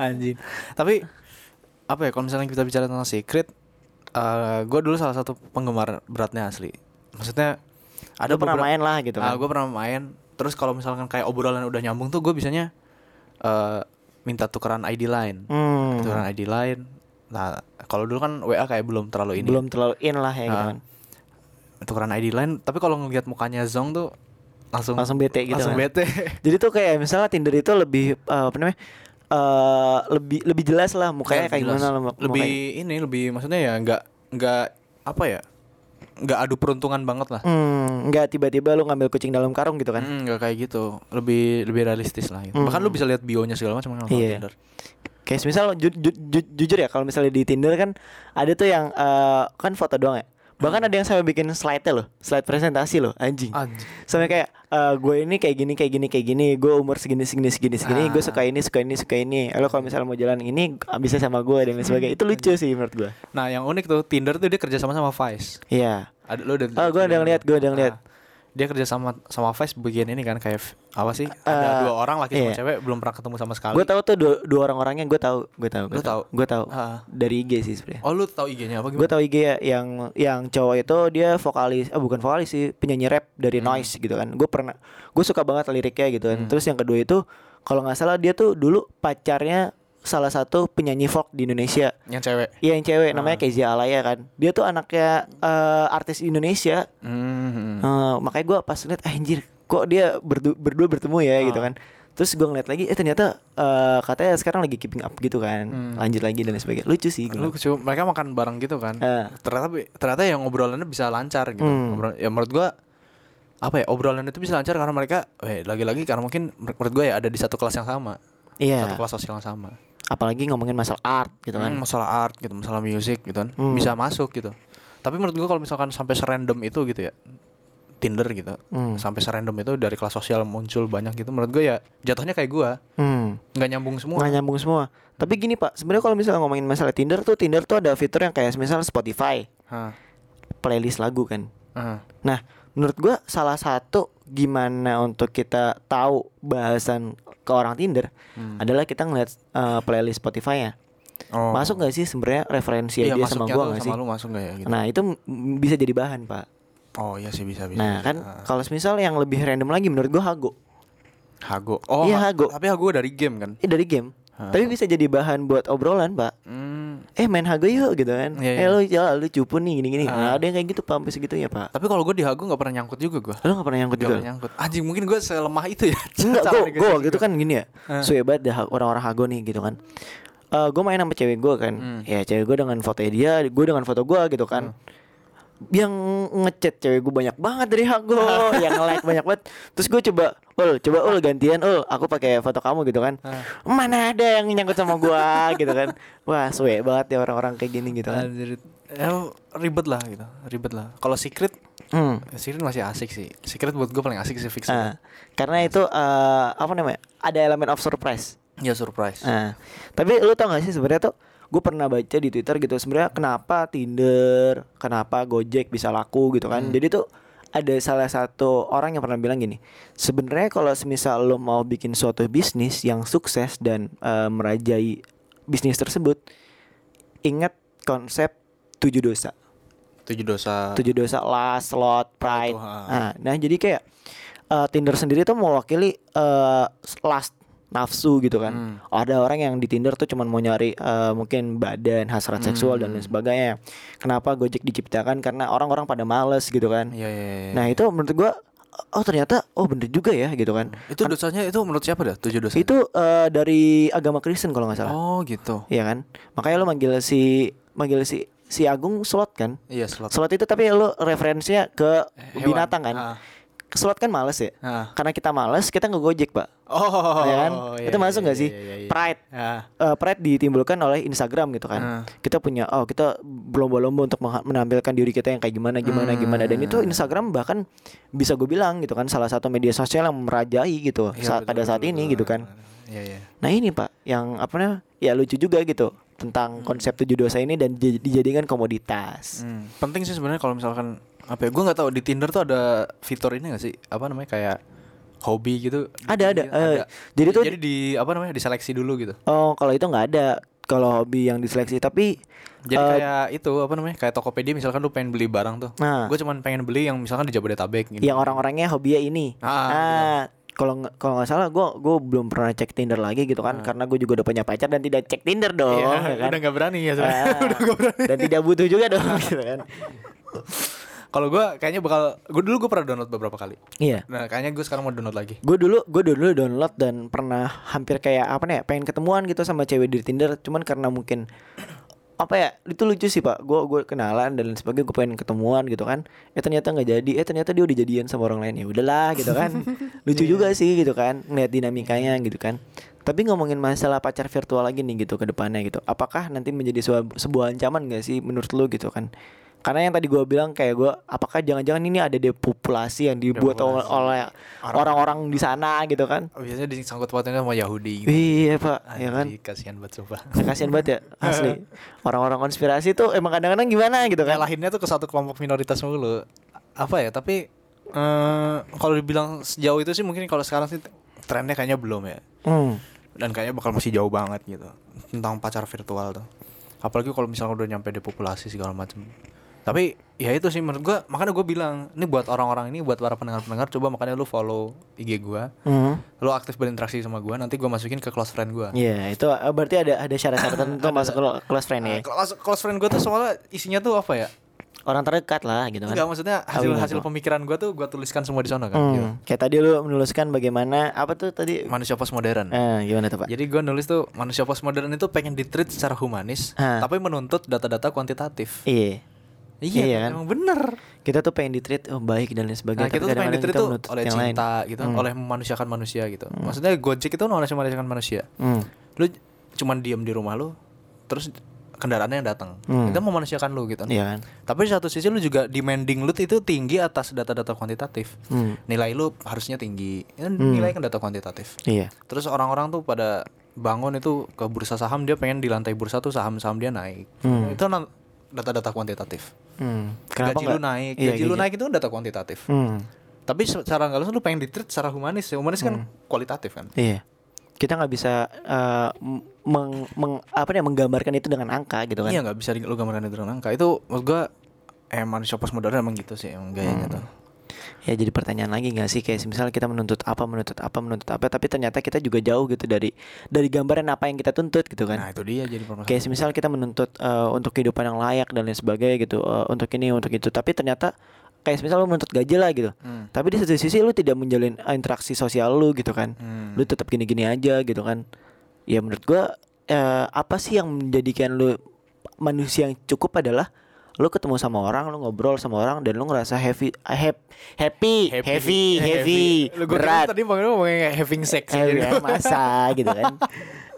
Anjing. Tapi apa ya kalau misalnya kita bicara tentang secret eh gue dulu salah satu penggemar beratnya asli. Maksudnya ada Lu pernah beberapa- main lah gitu kan. gue pernah main. Terus kalau misalkan kayak obrolan udah nyambung tuh gue bisanya eh minta tukeran ID line. Hmm. Tukeran ID line. Nah, kalau dulu kan WA kayak belum terlalu ini. Belum terlalu in lah ya gitu Ah, kan. Tukeran ID line, tapi kalau ngelihat mukanya Zong tuh langsung Langsung bete gitu Langsung kan. bete. Jadi tuh kayak misalnya Tinder itu lebih eh, apa namanya? eh lebih lebih jelas lah mukanya Iya, kayak jelas. gimana lah muk- lebih mukanya. ini lebih maksudnya ya nggak nggak apa ya nggak adu peruntungan banget lah Hmm, nggak tiba-tiba lu ngambil kucing dalam karung gitu kan. Hmm, nggak kayak gitu lebih lebih realistis lah gitu. bahkan lu bisa lihat bionya segala macam kan kalau Iya. Tinder Kayak misal ju- ju- ju- jujur ya kalau misalnya di Tinder kan ada tuh yang eh, kan foto doang ya. Bahkan ada yang sampai bikin slide-nya loh, slide presentasi loh, anjing. Anjing. Sampai kayak eh, gue ini kayak gini kayak gini kayak gini, gue umur segini segini segini segini, gue suka ini suka ini suka ini. Lo kalau misalnya mau jalan ini bisa sama gue dan lain sebagainya. Itu lucu sih menurut gue. Nah, yang unik tuh Tinder tuh dia kerja sama sama Vice. Iya. Ada lo udah Oh, gua udah ngeliat, gua udah ngeliat. Nah, dia kerja sama sama Vice bagian ini kan kayak apa sih? Ada Eh, dua orang laki sama iya. cewek belum pernah ketemu sama sekali. Gue tahu tuh dua, dua orang-orangnya gue tahu, gue tahu, Lu tahu? gue tahu Ah. dari IG sih sebenarnya. Oh, lu tahu IG-nya apa Gue tahu IG ya yang yang cowok itu dia vokalis, ah bukan vokalis sih, penyanyi rap dari Hmm. Noise gitu kan. Gue pernah, gue suka banget liriknya gitu kan. Terus yang kedua itu kalau nggak salah dia tuh dulu pacarnya salah satu penyanyi folk di Indonesia. Yang cewek. Iya yang cewek Ah. namanya Kezia Alaya kan. Dia tuh anaknya eh, artis Indonesia. Hmm. Eh, makanya gue pas liat ah, anjir kok dia berdu- berdua bertemu ya gitu Ah. kan. Terus gue ngeliat lagi, eh ternyata eh, katanya sekarang lagi keeping up gitu kan, Hmm. lanjut lagi dan lain sebagainya. Lucu sih. gua Lu bilang. cu- mereka makan bareng gitu kan. Ah. Ternyata ternyata yang ngobrolannya bisa lancar gitu. Hmm. Ngobrol- ya menurut gua apa ya obrolan itu bisa lancar karena mereka eh lagi-lagi karena mungkin menurut gue ya ada di satu kelas yang sama Iya. satu kelas sosial yang sama Apalagi ngomongin masalah art gitu kan. Hmm, masalah art gitu masalah musik gitu kan Hmm. bisa masuk gitu tapi menurut gua kalau misalkan sampai serandom itu gitu ya Tinder gitu Hmm. sampai serandom itu dari kelas sosial muncul banyak gitu menurut gue ya jatuhnya kayak gua Hmm. nggak nyambung semua Nggak nyambung semua. Tapi gini pak, sebenarnya kalau misalnya ngomongin masalah Tinder tuh, Tinder tuh ada fitur yang kayak misal Spotify, Hah. playlist lagu kan. Ah. Nah, menurut gua salah satu gimana untuk kita tahu bahasan ke orang Tinder Hmm. adalah kita ngeliat eh, playlist Spotify-nya. Oh. Masuk nggak sih sebenarnya referensi iya, dia sama gua sama sih? lu masuk nggak ya gitu Nah itu bisa jadi bahan pak. oh iya sih bisa bisa Nah bisa. kan Ah. kalau misal yang lebih random lagi menurut gua Hago. Hago oh Iya, Ha- Hago. tapi Hago dari game kan Eh dari game. Tapi bisa jadi bahan buat obrolan pak. Hmm. Eh main Hago yuk gitu kan. Iya, Eh iya. lu ya lu cupu nih gini-gini. Nah, ada yang kayak gitu pak sampai segitu ya pak. tapi kalau gue di Hago nggak pernah nyangkut juga gue Lu gak pernah nyangkut Gak juga? pernah nyangkut anjing mungkin gue selemah itu ya Enggak, gue gue negosiasi waktu itu gua. kan gini ya. Ah. Suwe banget dah orang-orang Hago nih gitu kan. Eh gue main sama cewek gue kan. Hmm. Ya cewek gue dengan fotonya dia, gue dengan foto gue gitu kan. Yang ngechat cewek gue banyak banget dari Hago, yang like banyak banget. Terus gue coba, ul, coba ul gantian ul, aku pakai foto kamu gitu kan. Ah. Mana ada yang nyangkut sama gue gitu kan. Wah suwe banget ya orang-orang kayak gini gitu kan. Ya, ribet lah gitu ribet lah kalau secret Hmm. secret masih asik sih secret buat gue paling asik sih fix Ah, karena itu eh, apa namanya? Ada elemen of surprise. ya surprise Nah, tapi lu tau gak sih sebenarnya tuh gue pernah baca di Twitter gitu sebenarnya kenapa Tinder, kenapa Gojek bisa laku gitu kan. Jadi tuh ada salah satu orang yang pernah bilang gini, sebenarnya kalau semisal lo mau bikin suatu bisnis yang sukses dan eh, merajai bisnis tersebut, ingat konsep tujuh dosa. tujuh dosa Tujuh dosa last, slot, pride. Nah, nah jadi kayak eh, Tinder sendiri tuh mewakili eh, last nafsu gitu kan. Hmm. Ada orang yang di Tinder tuh cuman mau nyari eh, mungkin badan, hasrat seksual dan lain Hmm. sebagainya. Kenapa Gojek diciptakan? Karena orang-orang pada males gitu kan. Iya, iya, iya. Nah, itu menurut gua oh ternyata oh bener juga ya gitu kan. itu dosanya itu menurut siapa dah tujuh dosa Itu eh, dari agama Kristen kalau nggak salah. oh gitu Iya kan? Makanya lo manggil si manggil si si Agung slot kan? iya slot Slot itu tapi lo referensinya ke Hewan. binatang kan? Ah. Slot kan males ya? Ah. Karena kita males, kita nggak gojek pak, oh ya kan? iya, itu masuk iya, nggak sih? iya, iya, iya. Pride, Ah. Eh, pride ditimbulkan oleh Instagram gitu kan. Ah. Kita punya, oh kita berlomba-lomba untuk menampilkan diri kita yang kayak gimana, gimana, Hmm. gimana. Dan itu Instagram bahkan bisa gue bilang gitu kan, salah satu media sosial yang merajai gitu Iya, saat betul, pada saat betul, ini betul. gitu kan. iya iya Nah ini pak, yang apa namanya? Ya lucu juga gitu tentang konsep tujuh dosa ini dan di- dijadikan komoditas. Hmm. Penting sih sebenarnya kalau misalkan apa ya? Gue nggak tahu di Tinder tuh ada fitur ini gak sih? Apa namanya kayak hobi gitu? Ada, ada. Iya, Eh, jadi tuh- jadi di apa namanya? Diseleksi dulu gitu. Oh kalau itu nggak ada kalau hobi yang diseleksi tapi Jadi eh, kayak itu apa namanya? Kayak Tokopedia misalkan lu pengen beli barang tuh. Nah. Gue cuman pengen beli yang misalkan di Jabodetabek gitu. yang orang-orangnya hobinya ini. Ah, gitu. Ah, kalau kalau nggak salah gue gue belum pernah cek Tinder lagi gitu kan karena gue juga udah punya pacar dan tidak cek Tinder dong Iya, ya kan. udah nggak berani ya Ah, sebenarnya. udah nggak berani. dan tidak butuh juga dong gitu kan. Kalau gue kayaknya bakal gue dulu gue pernah download beberapa kali. Iya. Nah, kayaknya gue sekarang mau download lagi. Gue dulu gue dulu download dan pernah hampir kayak apa nih ya, pengen ketemuan gitu sama cewek di Tinder cuman karena mungkin apa ya itu lucu sih pak gue gue kenalan dan lain sebagainya gue pengen ketemuan gitu kan eh ternyata nggak jadi eh ternyata dia udah jadian sama orang lain ya udahlah gitu kan lucu juga sih gitu kan ngeliat dinamikanya gitu kan Tapi ngomongin masalah pacar virtual lagi nih gitu ke depannya gitu. Apakah nanti menjadi sebuah, sebuah ancaman gak sih menurut lu gitu kan? Karena yang tadi gua bilang kayak gua apakah jangan-jangan ini ada depopulasi yang dibuat ol- oleh orang-orang di sana gitu kan? Biasanya disangkut pautin sama Yahudi gitu. Iya, Pak, ya kan? Kasihan banget sumpah. Ya, kasihan banget ya asli. Orang-orang konspirasi tuh emang kadang-kadang gimana gitu kan? Nyalahinnya tuh ke satu kelompok minoritas mulu. Apa ya? Tapi eh kalau dibilang sejauh itu sih mungkin kalau sekarang sih trennya kayaknya belum ya. Hmm. Dan kayaknya bakal masih jauh banget gitu tentang pacar virtual tuh. Apalagi kalau misalnya udah nyampe depopulasi segala macam. Tapi ya itu sih menurut gua makanya gue bilang ini buat orang-orang ini buat para pendengar-pendengar coba makanya lu follow IG gua. Hmm. Lu aktif berinteraksi sama gua nanti gua masukin ke close friend gua. Iya, itu eh, berarti ada ada syarat-syarat tertentu masuk ke lo- close friend ya. Kalau masuk close friend gua tuh soalnya isinya tuh apa ya? Orang terdekat lah gitu kan. Enggak maksudnya hasil gimana hasil pemikiran gua tuh gua tuliskan semua di sana kan. gitu. Hmm. Kayak tadi lu menuliskan bagaimana apa tuh tadi? Manusia postmodern. Eh, gimana tuh, Pak? Jadi gue nulis tuh manusia postmodern itu pengen ditreat secara humanis, Ah. tapi menuntut data-data kuantitatif. Iya. Iya, Iya kan? emang bener. Kita tuh pengen ditreat oh baik dan lain Nah, sebagainya. kita tuh pengen ditreat tuh oleh yang lain. cinta gitu, oleh memanusiakan manusia gitu. Maksudnya Gojek itu memanusiakan manusia. Hmm. Lu cuman diem di rumah lu, terus kendaraannya yang datang. Hmm. Itu memanusiakan lu gitu. Iya kan? Tapi di satu sisi lu juga demanding lu itu tinggi atas data-data kuantitatif. Hmm. Nilai lu harusnya tinggi. Ya, Nilai kan data kuantitatif. Iya. Terus orang-orang tuh pada bangun itu ke bursa saham dia pengen di lantai bursa tuh saham-saham dia naik. Hmm. Itu data-data kuantitatif. Hmm. Kenapa gaji lu nggak- naik, Iya, gaji lu naik itu data kuantitatif. Hmm. Tapi secara nggak langsung lu pengen ditreat secara humanis. Ya, Humanis kan kualitatif kan. Iya. Kita nggak bisa m- meng, meng- apa nih menggambarkan itu dengan angka gitu kan? Iya nggak bisa lu gambarkan itu dengan angka. Itu maksud gua eh manusia postmodern emang gitu sih emang gayanya Hmm. tuh. Ya jadi pertanyaan lagi nggak sih kayak misal kita menuntut apa menuntut apa menuntut apa tapi ternyata kita juga jauh gitu dari dari gambaran apa yang kita tuntut gitu kan? Nah, itu dia jadi permasalahan. Kayak misal kita menuntut eh, untuk kehidupan yang layak dan lain sebagainya gitu eh, untuk ini untuk itu tapi ternyata kayak misal lu menuntut gaji lah gitu Hmm. tapi di satu sisi lu tidak menjalin eh, interaksi sosial lu gitu kan Hmm. lu tetap gini-gini aja gitu kan ya menurut gua eh, apa sih yang menjadikan lu manusia yang cukup adalah lu ketemu sama orang lu ngobrol sama orang dan lu ngerasa happy hap, happy heavy heavy, Lu gua kira berat. tadi mau ngomong having sex. eh, gitu. ya, masa gitu kan.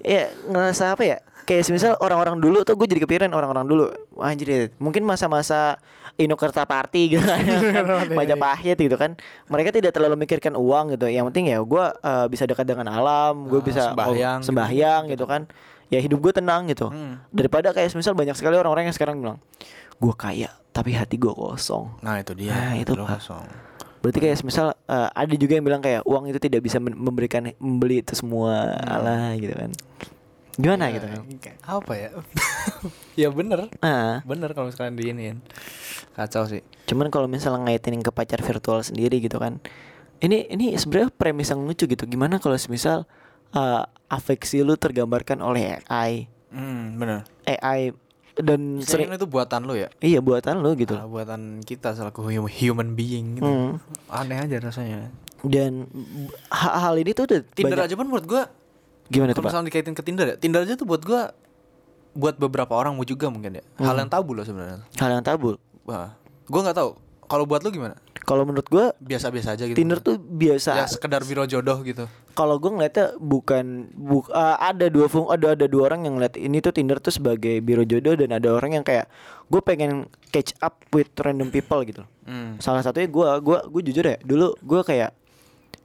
Ya ngerasa apa ya? Kayak misal orang-orang dulu tuh gue jadi kepikiran orang-orang dulu Wah, anjir ya, mungkin masa-masa Inokerta Party gitu kan. Majapahit gitu kan. Mereka tidak terlalu memikirkan uang gitu. Yang penting ya gue eh, bisa dekat dengan alam gue Ah, bisa sembahyang gitu. sembahyang gitu kan. Ya hidup gue tenang gitu. Hmm. daripada kayak misal banyak sekali orang-orang yang sekarang bilang gue kaya tapi hati gue kosong Nah, itu dia. Nah, itu, Pak. kosong. Berarti kayak misal eh, ada juga yang bilang kayak uang itu tidak bisa memberikan membeli itu semua Allah gitu kan. Gimana gitu kan? Apa ya? ya bener. Ah, Bener kalau misalkan diinin. Kacau sih. cuman kalau misalnya ngaitin ke pacar virtual sendiri gitu kan. Ini ini sebenarnya premis yang lucu gitu. Gimana kalau misal eh, afeksi lu tergambarkan oleh AI, Hmm, bener. AI dan sering Sering itu buatan lu ya? iya buatan lu gitu. Ah, buatan kita selaku hu- human being gitu. Hmm. Aneh aja rasanya. Dan ha- hal ini tuh udah Tinder banyak- aja pun menurut gua gimana tuh misalnya dikaitin ke Tinder ya, Tinder aja tuh buat gua buat beberapa orang mau juga mungkin ya. Hal yang tabu loh sebenarnya. Hal yang tabu. Wah, gua nggak tahu. Kalau buat lu gimana? Kalau menurut gua Biasa-biasa aja gitu. Tinder tuh biasa ya sekedar biro jodoh gitu. Kalau gue ngeliatnya bukan buk, eh, ada dua fung ada ada dua orang yang ngeliat ini tuh Tinder tuh sebagai biro jodoh dan ada orang yang kayak gue pengen catch up with random people gitu Hmm. salah satunya gue gua gue jujur ya dulu gue kayak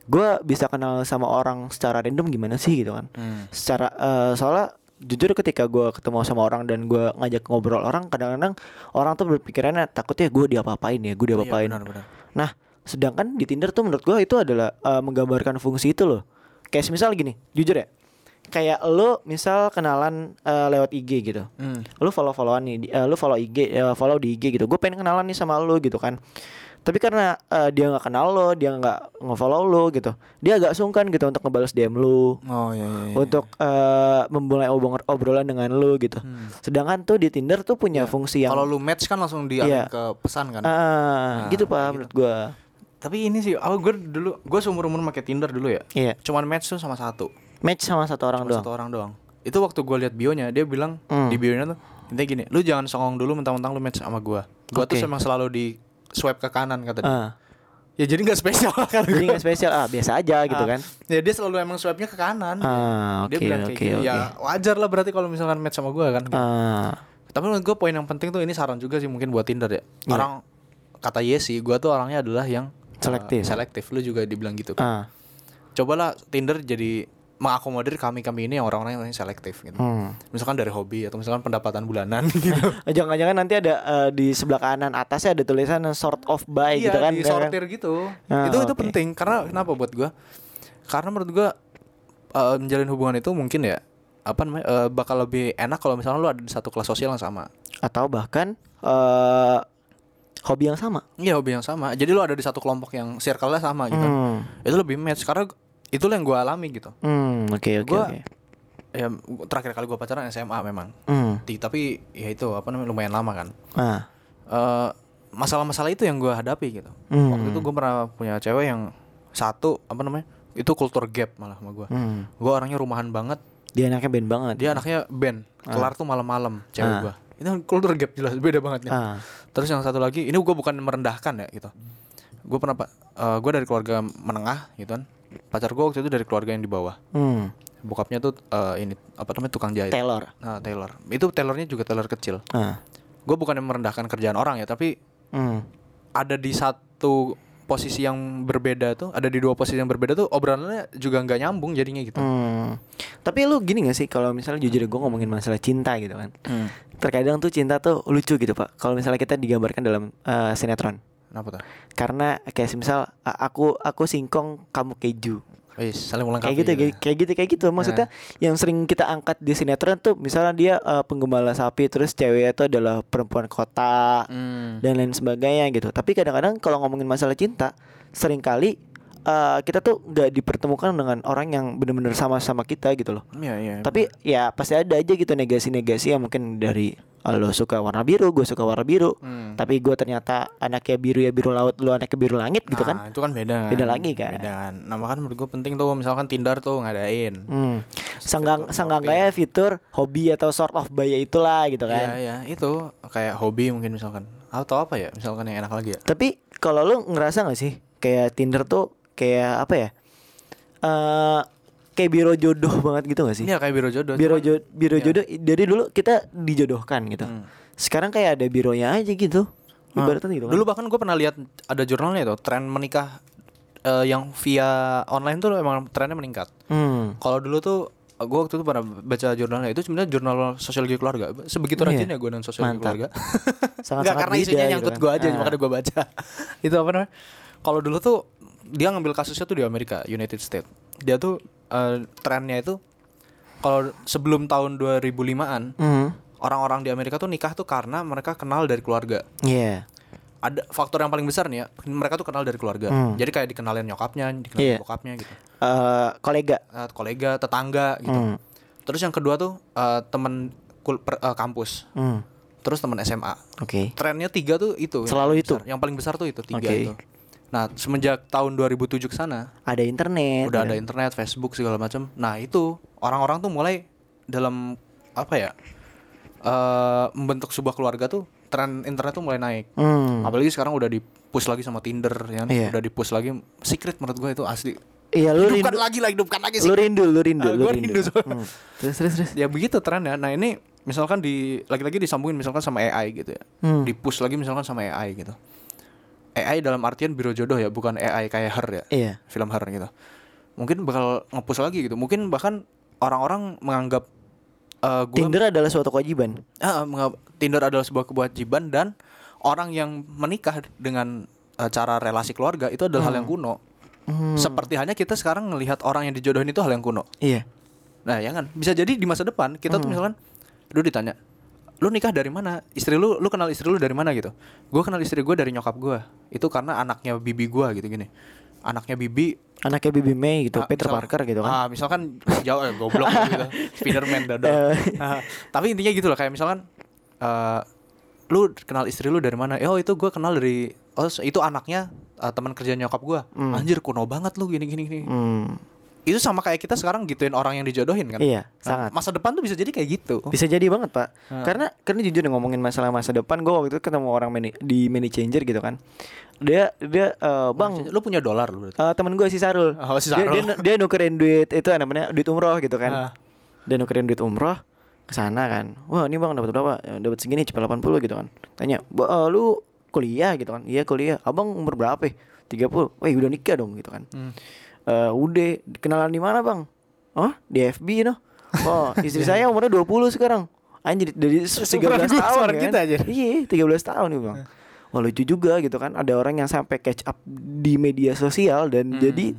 gue bisa kenal sama orang secara random gimana sih gitu kan Hmm. secara eh, soalnya jujur ketika gue ketemu sama orang dan gue ngajak ngobrol orang kadang-kadang orang tuh berpikirannya takutnya gue diapa-apain ya gue Iya, diapa-apain benar, benar. Nah, sedangkan di Tinder tuh menurut gua itu adalah eh, menggambarkan fungsi itu loh. Kayak misal gini, jujur ya. Kayak lo misal kenalan eh, lewat IG gitu. Hmm. Lu follow-followan nih, di- eh, lu follow IG, eh, follow di IG gitu. Gue pengen kenalan nih sama lo gitu kan. Tapi karena eh, dia nggak kenal lo, dia nggak nge-follow lo gitu. Dia agak sungkan gitu untuk ngebales DM lu. Oh iya iya. iya. Untuk eh, memulai obrol- obrolan dengan lo gitu. Sedangkan tuh di Tinder tuh punya fungsi yang Hmm. Kalau lu match kan langsung dialih Iya. ke pesan kan. ah, gitu Pak menurut gua. Tapi ini sih, oh gue dulu, gue seumur umur pakai Tinder dulu ya. Iya. Cuman match tuh sama satu, Match sama satu orang sama doang. satu orang doang. Itu waktu gue lihat bionya, dia bilang Hmm. di bionya tuh intinya gini, lu jangan songong dulu mentang-mentang lu match sama gue. Gue tuh Oke. emang selalu di swipe ke kanan kata dia. Ah. ya jadi nggak spesial kan Jadi nggak spesial ah biasa aja gitu kan. ya dia selalu emang swipe-nya ke kanan Ah, dia oke bilang kayak oke gitu oke. ya wajar lah berarti kalau misalkan match sama gue kan Ah, tapi menurut gue poin yang penting tuh ini saran juga sih mungkin buat Tinder ya Iya. orang kata Yesi gue tuh orangnya adalah yang uh, Selektif. selektif lu juga dibilang gitu kan ah, cobalah Tinder jadi mengakomodir kami kami ini yang orang-orang yang selektif gitu hmm. misalkan dari hobi atau misalkan pendapatan bulanan gitu Eh, Jangan-jangan nanti ada eh, di sebelah kanan atasnya ada tulisan sort of by iya gitu kan. ya kan? disortir gitu Ah, itu itu oke. penting karena kenapa buat gua karena menurut gua eh, menjalin hubungan itu mungkin ya apa namanya eh, bakal lebih enak kalau misalnya lu ada di satu kelas sosial yang sama Atau bahkan eh hobi yang sama. iya hobi yang sama jadi lu ada di satu kelompok yang circle-nya sama gitu Hmm. itu lebih match karena itu yang gua alami gitu Hmm, oke oke oke. ya terakhir kali gua pacaran SMA memang Hmm. Di- tapi ya itu apa namanya lumayan lama kan Ah. eh masalah-masalah itu yang gua hadapi gitu Hmm. waktu itu gua pernah punya cewek yang satu apa namanya itu kultur gap malah sama gua Hmm. gua orangnya rumahan banget Dia anaknya band banget. dia anaknya band kelar tuh malam-malam cewek Ah. gua itu kultur gap jelas beda banget nih Ah. terus yang satu lagi ini gua bukan merendahkan ya gitu gua pernah pak eh, gua dari keluarga menengah gitu kan pacar gua waktu itu dari keluarga yang di bawah Hmm. bokapnya tuh eh, ini apa namanya tukang jahit Taylor. nah Taylor itu Taylornya juga Taylor kecil Ah. gue bukan yang merendahkan kerjaan orang ya tapi Hmm. ada di satu posisi yang berbeda tuh ada di dua posisi yang berbeda tuh obrolannya juga nggak nyambung jadinya gitu Hmm. Tapi lu gini gak sih kalau misalnya jujur gue ngomongin masalah cinta gitu kan. Hmm. Terkadang tuh cinta tuh lucu gitu pak. Kalau misalnya kita digambarkan dalam eh, sinetron. kenapa tuh Karena kayak misal aku aku singkong kamu keju. Wis, saling melengkapi Kayak gitu, kayak, kayak gitu, kayak gitu. Maksudnya yang sering kita angkat di sinetron tuh, misalnya dia eh, penggembala sapi, terus cewek itu adalah perempuan kota Hmm. dan lain sebagainya gitu. Tapi kadang-kadang kalau ngomongin masalah cinta, sering kali eh, kita tuh nggak dipertemukan dengan orang yang benar-benar sama-sama kita gitu loh. Iya, iya. Tapi ya pasti ada aja gitu negasi-negasi yang mungkin dari ah, lo suka warna biru, gue suka warna biru. Hmm. Tapi gue ternyata anaknya biru ya biru laut, lu anaknya biru langit gitu kan. Nah, itu kan beda kan. Beda lagi kan. Beda kan. Nah, makanya menurut gue penting tuh misalkan Tinder tuh ngadain. Hmm. Sanggang sanggang kayak fitur hobi atau sort of by itulah gitu Iya, kan. iya, itu kayak hobi mungkin misalkan. Atau apa ya? Misalkan yang enak lagi ya. Tapi kalau lu ngerasa gak sih kayak Tinder tuh kayak apa ya? Eh kayak biro jodoh banget gitu gak sih? Iya, kayak biro jodoh. Biro cuman- jo- biro iya. jodoh dari dulu kita dijodohkan gitu. Hmm. Sekarang kayak ada bironya aja gitu. Ah, Ibaratnya gitu kan. Dulu bahkan gue pernah lihat ada jurnalnya tuh tren menikah eh, yang via online tuh emang trennya meningkat. Hmm. Kalau dulu tuh gue waktu itu pernah baca jurnalnya itu sebenarnya jurnal sosiologi keluarga. Sebegitu Iya. rajinnya gue dengan sosiologi Mantap. keluarga. Sangat-sangat Enggak karena beda isinya gitu nyangkut kan. gue aja Ah. makanya gue baca. itu apa namanya? Kalau dulu tuh dia ngambil kasusnya tuh di Amerika, United States. Dia tuh eh, trennya itu kalau sebelum tahun 2005-an Hmm. orang-orang di Amerika tuh nikah tuh karena mereka kenal dari keluarga. Iya. Ada faktor yang paling besar nih ya, mereka tuh kenal dari keluarga. Hmm. Jadi kayak dikenalin nyokapnya, dikenalin Iya. bokapnya gitu. Eh, kolega. Eh, kolega, tetangga gitu. Hmm. Terus yang kedua tuh eh, temen kul- per- eh, kampus. Hmm. Terus temen SMA. Oke. Trennya tiga tuh itu. yang Selalu paling itu? besar. Yang paling besar tuh itu tiga Oke. itu. Nah semenjak tahun 2007 ke sana Ada internet. udah gitu. ada internet, Facebook segala macam. Nah itu orang-orang tuh mulai dalam apa ya eh membentuk sebuah keluarga tuh tren internet tuh mulai naik. Hmm. Apalagi sekarang udah di push lagi sama Tinder ya? Iya. udah di push lagi. Secret menurut gue itu asli. Iya lu hidupkan rindu, lagi lah, hidupkan lagi lu sih. rindu, lu rindu, Ah, lu rindu. rindu. Hmm. Terus terus terus. Ya begitu trennya. Nah ini misalkan di lagi-lagi disambungin misalkan sama AI gitu ya. Hmm. Di push lagi misalkan sama AI gitu. AI dalam artian biro jodoh ya, bukan AI kayak Her ya. Iya. Film Her gitu. Mungkin bakal nge-push lagi gitu. Mungkin bahkan orang-orang menganggap eh gua Tinder adalah suatu kewajiban. Menganggap Tinder adalah sebuah kewajiban dan orang yang menikah dengan eh, cara relasi keluarga itu adalah hal yang kuno. Hmm. Seperti hanya kita sekarang melihat orang yang dijodohin itu hal yang kuno. Iya. Nah, ya kan? Bisa jadi di masa depan kita Hmm. tuh misalkan lu ditanya, "Lu nikah dari mana? Istri lu lu kenal istri lu dari mana gitu?" Gue kenal istri gue dari nyokap gue. Itu karena anaknya bibi gue gitu gini. Anaknya bibi Anaknya Bibi May gitu, ah, Peter misal- Parker gitu kan. Ah, misalkan jauh eh, goblok gitu. Spiderman dada. Eh. Ah, tapi intinya gitu loh kayak misalkan eh lu kenal istri lu dari mana? Eh, Oh, itu gue kenal dari oh itu anaknya eh, teman kerja nyokap gue. Hmm. Anjir kuno banget lu gini gini gini. Hmm. Itu sama kayak kita sekarang gituin orang yang dijodohin kan? Iya, Nah, sangat. masa depan tuh bisa jadi kayak gitu. Bisa jadi banget pak. Nah. Karena karena jujur ngomongin masalah masa depan Gue waktu itu ketemu orang mani- di Money Changer gitu kan. Dia dia eh, Bang lu punya dolar lu berarti? eh, temen gue si Sarul, Oh, si Dia, Sarul. dia, dia nukerin duit itu namanya duit umroh gitu kan. Ah. Dia nukerin duit umroh ke sana kan. Wah ini bang dapat berapa? Ya, Dapat segini cepet 80 gitu kan. Tanya "Ba- eh, Lu kuliah? gitu kan. Iya kuliah. Abang umur berapa? Ya 30 Wih udah nikah dong gitu kan. Hmm. Eh, udah kenalan di mana bang? Oh di FB no. Oh istri saya umurnya 20 sekarang. Anjir dari 13 Seumuran gua, tahun kan? kita aja. Iya 13 tahun nih bang. Wah lucu juga gitu kan Ada orang yang sampai catch up di media sosial Dan jadi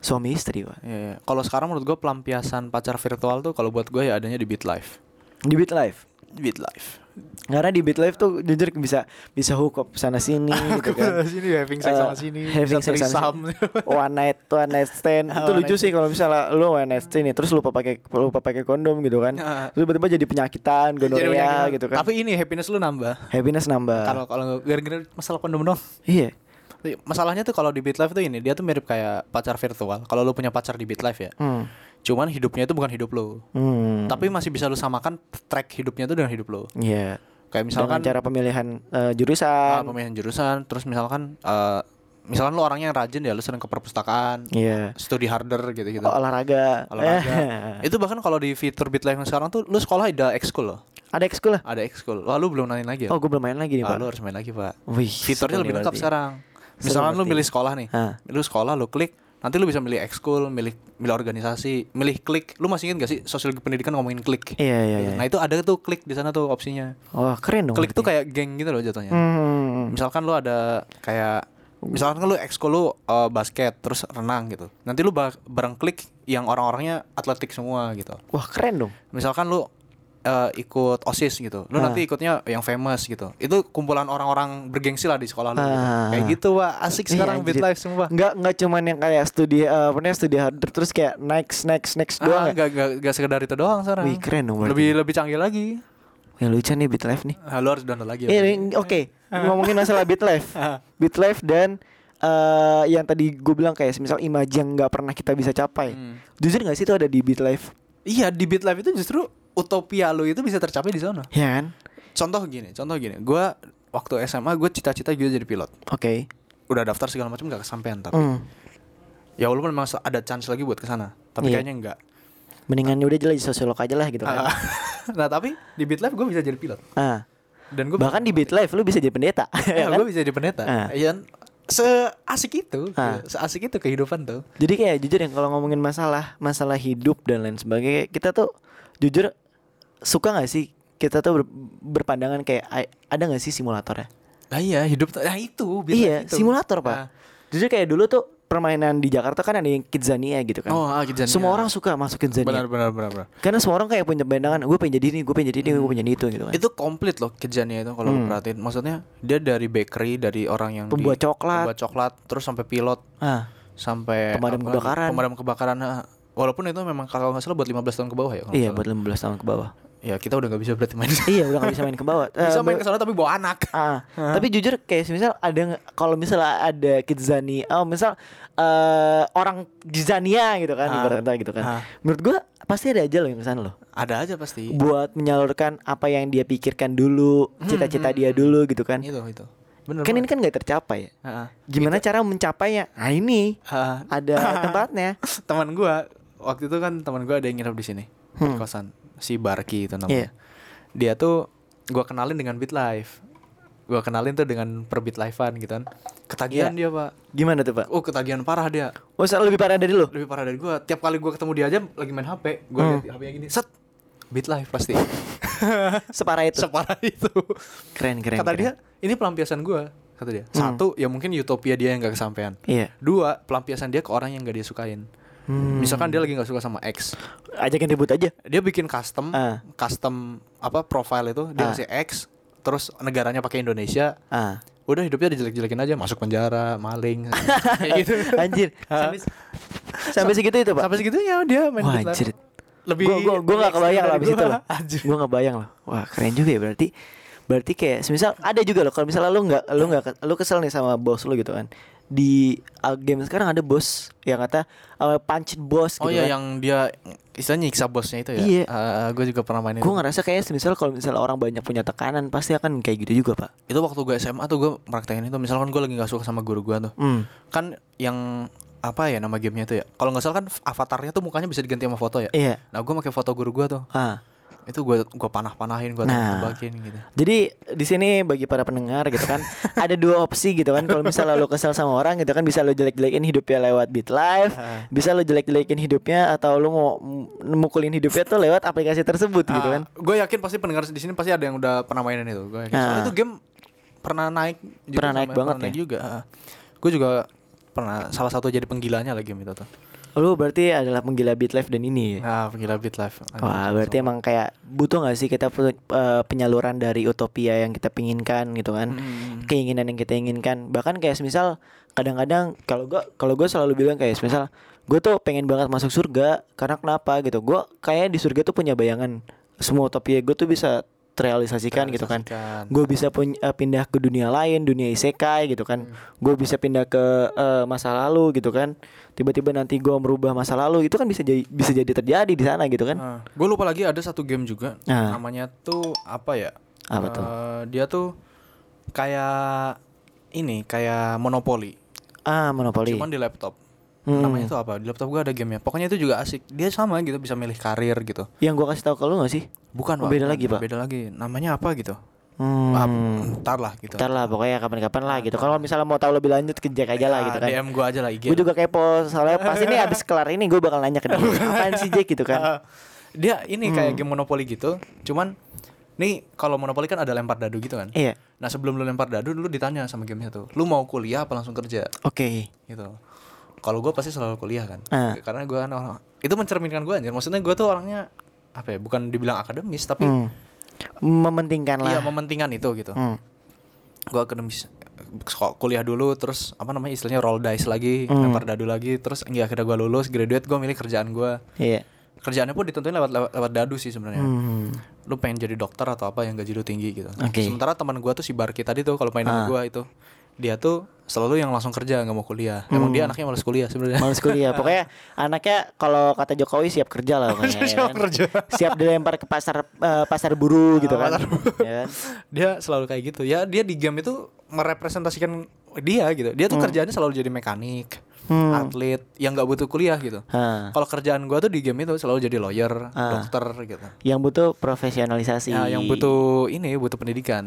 suami istri pak Iya, iya. Kalau sekarang menurut gue pelampiasan pacar virtual tuh kalau buat gue ya adanya di BitLife. Di Beat Life BitLife. Karena di Beat Life tuh jujur bisa bisa hook up sana sini gitu kan sini having sex sama sini, having sex sama one night one night stand Ah, itu lucu sih kalau misalnya lu one night stand nih terus lupa pakai lupa pakai kondom gitu kan terus tiba-tiba jadi penyakitan gonorrea banyak- gitu kan Tapi ini happiness lu nambah. happiness nambah Kalau kalau gara-gara masalah kondom dong. iya Masalahnya tuh kalau di BitLife tuh ini dia tuh mirip kayak pacar virtual. Kalau lu punya pacar di BitLife ya. hmm. Cuman hidupnya itu bukan hidup lu. Hmm. Tapi masih bisa lu samakan track hidupnya tuh dengan hidup lu. Iya. Kayak Misalkan misalkan cara pemilihan ah, jurusan. pemilihan jurusan, terus misalkan eh misalkan lu orangnya yang rajin ya lu sering ke perpustakaan, Iya. studi harder gitu-gitu. Oh, olahraga. olahraga. itu bahkan kalau di fitur BitLife yang sekarang tuh lu sekolah ada ekskul loh. Ada ekskul lah. Ada ekskul. Wah, lu belum nanyain lagi ya? Oh, gue belum main lagi nih, Ah, Pak. lu harus main lagi, Pak. Wih, Fiturnya lebih lengkap berarti. sekarang. Misalkan lu berarti. milih sekolah nih. Ah. Lu sekolah lu klik, nanti lu bisa milih ekskul, milih milih organisasi, milih klik. Lu masih ingat gak sih sosial pendidikan ngomongin klik? Iya, iya, iya. Nah, itu ada tuh klik di sana tuh opsinya. Wah, keren dong. Klik tuh kayak geng gitu loh jatuhnya. Hmm. Misalkan lu ada kayak misalkan kan lu ekskul lu uh, basket terus renang gitu. Nanti lu ba- bareng klik yang orang-orangnya atletik semua gitu. Wah, keren dong. Misalkan lu uh, ikut OSIS gitu. Lu Ah. nanti ikutnya yang famous gitu. Itu kumpulan orang-orang bergengsi lah di sekolah lu. gitu. Ah. Kayak gitu, Wah. Asik Iya, sekarang anjir. beat life semua. Nggak nggak cuman yang kayak studi eh, apa namanya studi harder terus kayak next next next doang Ah, ya. gak, gak, gak sekedar itu doang sekarang. Wih, keren dong. Lebih lebih canggih lagi. Ya lucu nih Beat Life nih. Ah, lu harus download lagi. Ya. ini- oke, ngomongin masalah Beat Life. Ah. Beat Life dan eh yang tadi gue bilang kayak misal image yang nggak pernah kita bisa capai. Hmm. Jujur nggak sih itu ada di Beat Life? Iya, di beat life itu justru utopia lu itu bisa tercapai di sana. Ya kan? Contoh gini, contoh gini. Gua waktu SMA gue cita-cita juga jadi pilot. Oke. Udah daftar segala macam gak kesampaian tapi Hmm. ya walaupun memang ada chance lagi buat ke sana, tapi Iya. kayaknya enggak. Mendingan udah jadi sosiolog aja lah gitu kan. nah, tapi di beat life gue bisa jadi pilot. Ah. Dan gue Bahkan di Beat Life lu bisa jadi pendeta. ya kan? gue bisa jadi pendeta. Ah. Iya, seasik itu, Ah. seasik itu kehidupan tuh. Jadi kayak jujur ya kalau ngomongin masalah masalah hidup dan lain sebagainya, kita tuh jujur suka nggak sih kita tuh ber- berpandangan kayak "Ay, ada nggak sih simulator ya? Nah iya, hidup tuh- nah itu Iya, itu. simulator pak. Ah. Jujur kayak dulu tuh permainan di Jakarta kan ada yang Kidzania gitu kan. Oh, ah, Kidzania. Semua orang suka masuk Kidzania. Benar benar benar benar. Karena semua orang kayak punya pandangan, gue pengen jadi ini, gue pengen jadi ini, gue pengen jadi itu gitu kan. Itu komplit loh Kidzania itu kalau Hmm. perhatiin. Maksudnya dia dari bakery, dari orang yang di- Pembuat coklat. pembuat coklat, terus sampai pilot, Ah, sampai Pemadam apa, kebakaran. Pemadam kebakaran. nah, Walaupun itu memang kalau nggak salah buat 15 tahun ke bawah ya. iya buat 15 tahun ke bawah. Ya kita udah nggak bisa berarti main. iya udah gak bisa main ke bawah. Eh, bisa main be- ke sana tapi bawa anak. Ah, tapi jujur kayak misal ada kalau misalnya ada Kidzania, oh misal eh orang Kidzania gitu kan, Ah. ibaratnya gitu kan. Ah. Menurut gua pasti ada aja loh yang ke sana loh. Ada aja pasti. Buat menyalurkan apa yang dia pikirkan dulu, cita-cita dia dulu gitu kan. Itu itu. Bener. Kan ini kan gak tercapai ya. Heeh. Gimana cara mencapainya? Nah ini Ah, ada tempatnya. teman gua waktu itu kan teman gua ada yang nginep di sini di kosan si Barki itu Hmm. Namanya dia tuh gua kenalin dengan Beat Life gua kenalin tuh dengan per Beat Lifean gitu kan ketagihan Iya. dia pak Gimana tuh pak? oh ketagihan parah dia Oh soal lebih parah dari lu? lebih parah dari gua tiap kali gua ketemu dia aja lagi main HP gua Hmm. liat HP nya gini set Beat Life pasti Separah itu. separah itu Keren keren. kata keren. dia ini pelampiasan gua kata dia satu ya mungkin utopia dia yang gak kesampaian Iya. dua pelampiasan dia ke orang yang gak dia sukain Hmm. misalkan dia lagi nggak suka sama X Ajakin ribut aja. dia bikin custom Ah. custom apa profile itu dia kasih X terus negaranya pakai Indonesia Ah. udah hidupnya dijelek-jelekin aja masuk penjara maling kayak gitu Anjir. Sampai sampai segitu itu, Pak. sampai segitunya dia main Wah, anjir. lebih gua gua gua gak lebih kebayang lah abis itu loh. Anjir. Gua gak bayang loh. Wah, keren juga ya berarti. Berarti kayak semisal ada juga loh kalau misalnya lu nggak lu nggak lu kesel nih sama bos lu gitu kan. Di uh, game sekarang ada bos yang kata uh, punch boss Oh gitu iya kan. yang dia istilahnya nyiksa bosnya itu ya. Iya. gue juga pernah main itu. Gue ngerasa kayak misal kalau misalnya orang banyak punya tekanan pasti akan kayak gitu juga pak. Itu waktu gue SMA tuh gue praktekin itu. Misalkan gue lagi nggak suka sama guru gue tuh. Hmm. Kan yang apa ya nama gamenya tuh ya? Kalau nggak salah kan avatarnya tuh mukanya bisa diganti sama foto ya. Iya. Nah gue pakai foto guru gue tuh. Ah. Itu gue gua panah-panahin, gue Nah. tebakin gitu. Jadi di sini bagi para pendengar gitu kan ada dua opsi gitu kan kalau misalnya lo kesel sama orang gitu kan bisa lo jelek-jelekin hidupnya lewat Beat Live, bisa lo jelek-jelekin hidupnya atau lo mau mukulin hidupnya tuh lewat aplikasi tersebut gitu kan. gue yakin pasti pendengar di sini pasti ada yang udah pernah mainin itu. Gue yakin. Nah. Soalnya itu game pernah naik juga Pernah naik banget pernah naik ya? juga. Gue juga pernah salah satu jadi penggilanya lah game itu tuh. Lo berarti adalah penggila Beat Live dan ini ya. Nah, penggila Beat Life. Wah, berarti emang kayak butuh gak sih kita eh, penyaluran dari utopia yang kita pinginkan gitu kan, Hmm. keinginan yang kita inginkan. Bahkan kayak misal kadang-kadang kalau gua kalau gua selalu bilang kayak misal gue tuh pengen banget masuk surga karena kenapa gitu. Gua kayak di surga tuh punya bayangan semua utopia gue tuh bisa terrealisasikan gitu kan. Gue bisa pun- eh, pindah ke dunia lain, dunia isekai gitu kan. Hmm. Gue bisa pindah ke eh, masa lalu gitu kan. Tiba-tiba nanti gue merubah masa lalu itu kan bisa jadi bisa jadi terjadi di sana gitu kan. gue lupa lagi ada satu game juga Ah. namanya tuh apa ya? Apa tuh? Eh, Dia tuh kayak ini kayak monopoli, Ah, monopoli. cuman di laptop. Hmm. Namanya tuh apa? Di laptop gue ada gamenya. Pokoknya itu juga asik. Dia sama gitu bisa milih karir gitu. Yang gua kasih tahu ke lu gak sih? Bukan Oh, Pak, beda lagi, Pak? Beda lagi. Namanya apa gitu? Hmm. Ah, ntar lah gitu. Ntar lah pokoknya kapan-kapan lah gitu. Kalau misalnya mau tahu lebih lanjut kejek aja lah Ya, gitu kan. DM gue aja lah IG. Gue juga kepo soalnya pas ini abis kelar ini gue bakal nanya ke dia. Apaan sih Jack gitu kan? Dia ini Hmm. kayak game monopoli gitu. Cuman nih kalau monopoli kan ada lempar dadu gitu kan. Iya. Nah sebelum lu lempar dadu lu ditanya sama gamenya tuh, lu mau kuliah apa langsung kerja Oke. gitu. Kalau gue pasti selalu kuliah kan, Ah. karena gue kan orang itu mencerminkan gue anjir. Maksudnya gue tuh orangnya apa ya? Bukan dibilang akademis tapi Hmm. Mementingkan iya lah. mementingkan itu gitu. Hmm. Gue akademis sekolah- kuliah dulu terus apa namanya istilahnya roll dice lagi, Hmm. lempar dadu lagi, terus ya akhirnya gue lulus, graduate, gue milih kerjaan gue. Iya. Kerjaannya pun ditentuin lewat lewat, lewat dadu sih sebenarnya. Hmm. Lu pengen jadi dokter atau apa yang gaji lu tinggi gitu. Oke. Sementara teman gua tuh si Barki tadi tuh kalau main sama Ah. gua itu dia tuh selalu yang langsung kerja nggak mau kuliah. Emang Hmm. dia anaknya malas kuliah sebenarnya. Males kuliah. Pokoknya anaknya kalau kata Jokowi siap kerja lah pokoknya. ya Siap kan? kerja. Siap dilempar ke pasar eh, pasar buruh gitu kan. Ya kan? dia selalu kayak gitu. Ya dia di game itu merepresentasikan dia gitu. Dia tuh kerjaannya selalu jadi mekanik, Hmm. atlet yang nggak butuh kuliah gitu. Kalau kerjaan gua tuh di game itu selalu jadi lawyer, Ah. dokter gitu. Yang butuh profesionalisasi. Ya, yang butuh ini butuh pendidikan.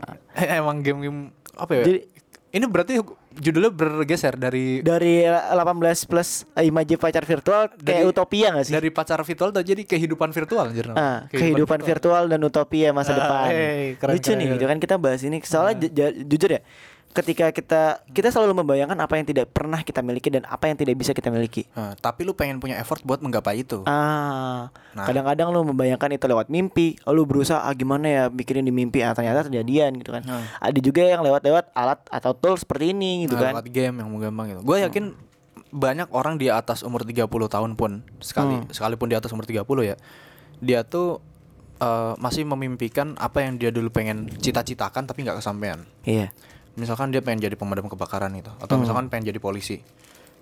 Emang game-game apa ya? Jadi- ini berarti judulnya bergeser dari dari 18 plus imaji pacar virtual kayak Dari- utopia gak sih? dari pacar virtual tuh jadi kehidupan virtual anjir. Ah, kehidupan virtual dan utopia masa Ah, depan. hey, keren, Lucu keren, nih, keren. gitu kan kita bahas ini. Soalnya ju- jujur ya, ketika kita kita selalu membayangkan apa yang tidak pernah kita miliki dan apa yang tidak bisa kita miliki. Nah, tapi lu pengen punya effort buat menggapai itu. Ah, Nah. kadang-kadang lu membayangkan itu lewat mimpi. Lu berusaha ah, gimana ya bikirin di mimpi, ah, ternyata terjadian gitu kan. Nah. Ada juga yang lewat-lewat alat atau tool seperti ini gitu Nah, kan. lewat game yang gampang gitu. Gue yakin banyak orang di atas umur 30 tahun pun sekali Hmm. sekalipun di atas umur 30 ya. Dia tuh eh, masih memimpikan apa yang dia dulu pengen cita-citakan tapi nggak kesampaian. Iya. Misalkan dia pengen jadi pemadam kebakaran itu Hmm. atau misalkan pengen jadi polisi.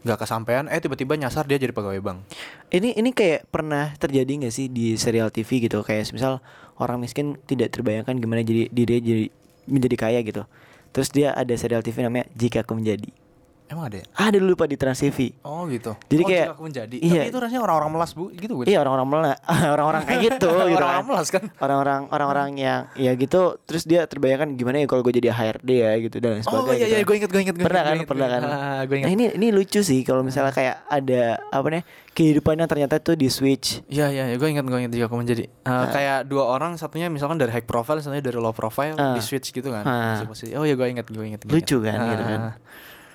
nggak kesampaian eh tiba-tiba nyasar dia jadi pegawai bank. Ini ini kayak pernah terjadi nggak sih di serial TV gitu kayak misal orang miskin tidak terbayangkan gimana jadi diri jadi menjadi kaya gitu. Terus dia ada serial TV namanya Jika Aku Menjadi. Emang ada ya? Ada dulu Pak di Trans TV. Oh gitu. Jadi oh, kayak- menjadi. iya. Tapi itu rasanya orang-orang melas bu, gitu bu. Iya orang-orang mela- orang-orang kayak gitu gitu Orang-orang kan. melas kan. Orang-orang orang-orang yang ya gitu terus dia terbayangkan gimana ya kalau gue jadi HRD ya gitu dan lain sebagainya. Oh iya gitu iya, kan. gue inget gue inget. gua pernah inget, kan inget, pernah kan inget. Ah, gue nah inget. ini ini lucu sih kalau misalnya kayak ada apa nih kehidupan yang ternyata tuh di switch Iya iya, ya, gue ingat gue ingat jika aku menjadi Eh, kayak dua orang satunya misalkan dari high profile, satunya dari low profile Ah. di switch gitu kan. Ah. Posisi- Oh iya gue ingat gue ingat. gue lucu kan gitu kan Ah.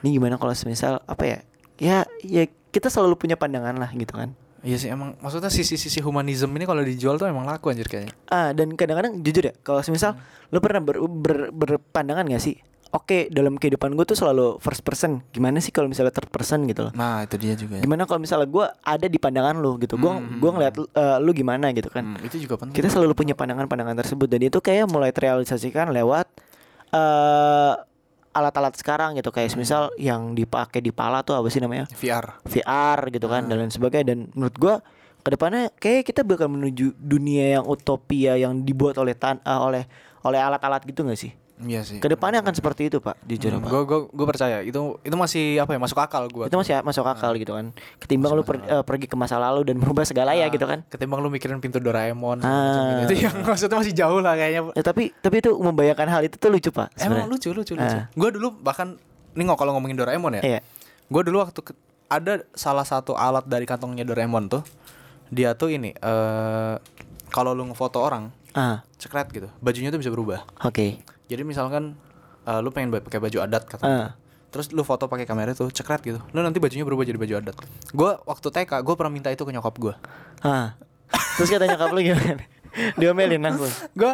Ini gimana kalau semisal apa ya ya ya kita selalu punya pandangan lah gitu kan. Iya sih emang maksudnya sisi-sisi humanism ini kalau dijual tuh emang laku anjir kayaknya. ah dan kadang-kadang jujur ya kalau semisal lu pernah ber, ber- berpandangan gak sih? Oke dalam kehidupan gue tuh selalu first person. Gimana sih kalau misalnya third person gitu loh? Nah, itu dia juga. gimana kalau misalnya gue ada di pandangan lu gitu? Gue gua ngeliat eh, lu gimana gitu kan? Hmm, itu juga penting. kita selalu punya pandangan-pandangan tersebut dan itu kayak mulai terrealisasikan lewat eh alat-alat sekarang gitu kayak misal yang dipakai di pala tuh apa sih namanya? VR. VR gitu kan dan lain sebagainya. Dan menurut gua ke depannya kayak kita bakal menuju dunia yang utopia yang dibuat oleh tan eh, oleh oleh alat-alat gitu nggak sih Iya sih. ke depannya akan seperti itu pak jujur pak Gue gue percaya itu itu masih apa ya masuk akal gue. itu masih masuk akal gitu kan ketimbang lu per- eh, pergi ke masa lalu dan merubah segala ya gitu kan Ketimbang lu mikirin pintu Doraemon Ah. gitu. Itu yang maksudnya masih jauh lah kayaknya. ya, tapi tapi itu membayangkan hal itu tuh lucu pak Emang sebenarnya. lucu lucu lucu. Ah. Gue dulu bahkan ini nggak kalau ngomongin Doraemon ya. Iya. Gue dulu waktu ke- ada salah satu alat dari kantongnya Doraemon tuh. Dia tuh ini eh kalau lu ngefoto orang, ah cekret gitu. Bajunya tuh bisa berubah. oke Jadi misalkan eh, lu pengen pakai baju adat kata. Ah. Terus lu foto pakai kamera tuh cekret gitu. Lu nanti bajunya berubah jadi baju adat. Gue waktu TK gue pernah minta itu ke nyokap gue. ah terus kata nyokap lu gimana diomelin langsung Gue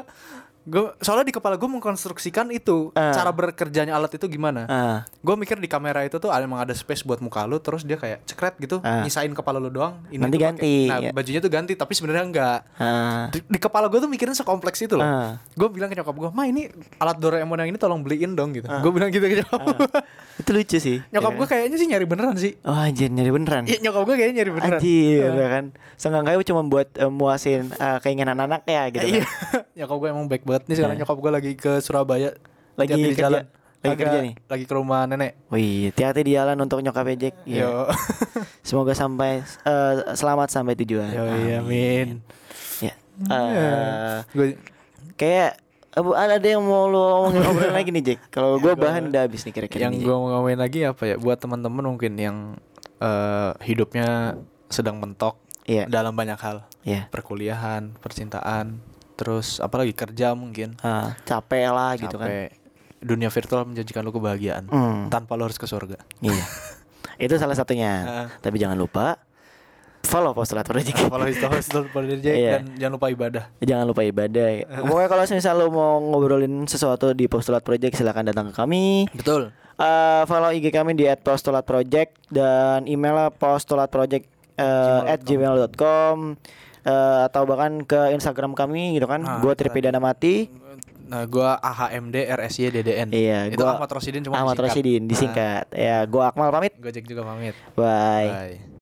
gue soalnya di kepala gue mengkonstruksikan itu Ah. cara bekerjanya alat itu gimana. ah. Gue mikir di kamera itu tuh ada- emang ada space buat muka lu terus dia kayak cekret gitu Ah. nyisain kepala lu doang Nanti tuh pakai- ganti, nah ya. bajunya tuh ganti tapi sebenarnya enggak. Ah. Di, di kepala gue tuh mikirin sekompleks itu loh. Ah. gue bilang ke nyokap gue ma ini alat Doraemon yang ini tolong beliin dong gitu. Gue bilang gitu ke nyokap Ah. gue itu lucu sih. Nyokap gue kayaknya sih nyari beneran sih. Oh anjir nyari beneran. Iya nyokap gue kayaknya nyari beneran. Anjir ya kan. Seenggaknya cuma buat eh, muasin eh, keinginan anak ya gitu Iya. kan. Nyokap gue emang baik banget nih sekarang nyokap gue lagi ke Surabaya Lagi di kerja- jalan. lagi Agak- kerja nih? lagi ke rumah nenek Wih, hati-hati di jalan untuk nyokap ejek. Iya. yo Semoga sampai eh, selamat sampai tujuan. yo iya amin Ya. Eh, gue kayak eh, Bu, ada yang mau lu ngomongin lagi nih, Jack. Kalau gua bahan udah habis nih kira-kira yang gue mau ngomongin lagi apa ya buat teman-teman mungkin yang eh, hidupnya sedang mentok Iya. dalam banyak hal Iya. perkuliahan percintaan terus apalagi kerja mungkin Ah, capek lah gitu kan. Dunia virtual menjanjikan lu kebahagiaan Hmm. tanpa lu harus ke surga Iya. Itu salah satunya. Heeh. Tapi jangan lupa follow postulat project. kalau itu harus Iya. dan jangan lupa ibadah Jangan lupa ibadah. Pokoknya kalau misal lu mau ngobrolin sesuatu di Postulat Project silakan datang ke kami. betul Eh, follow IG kami di @postulatproject dan email postulatproject eh, at gmail.com eh, atau bahkan ke Instagram kami gitu kan. Ah, Gua Tripidana Mati. nah gua AHMD RSY DDN Iya, itu gua Ahmad Rosidin cuma Ahmad disingkat. Rosidin disingkat. Ya, gua Akmal pamit. Gojek juga pamit Bye. bye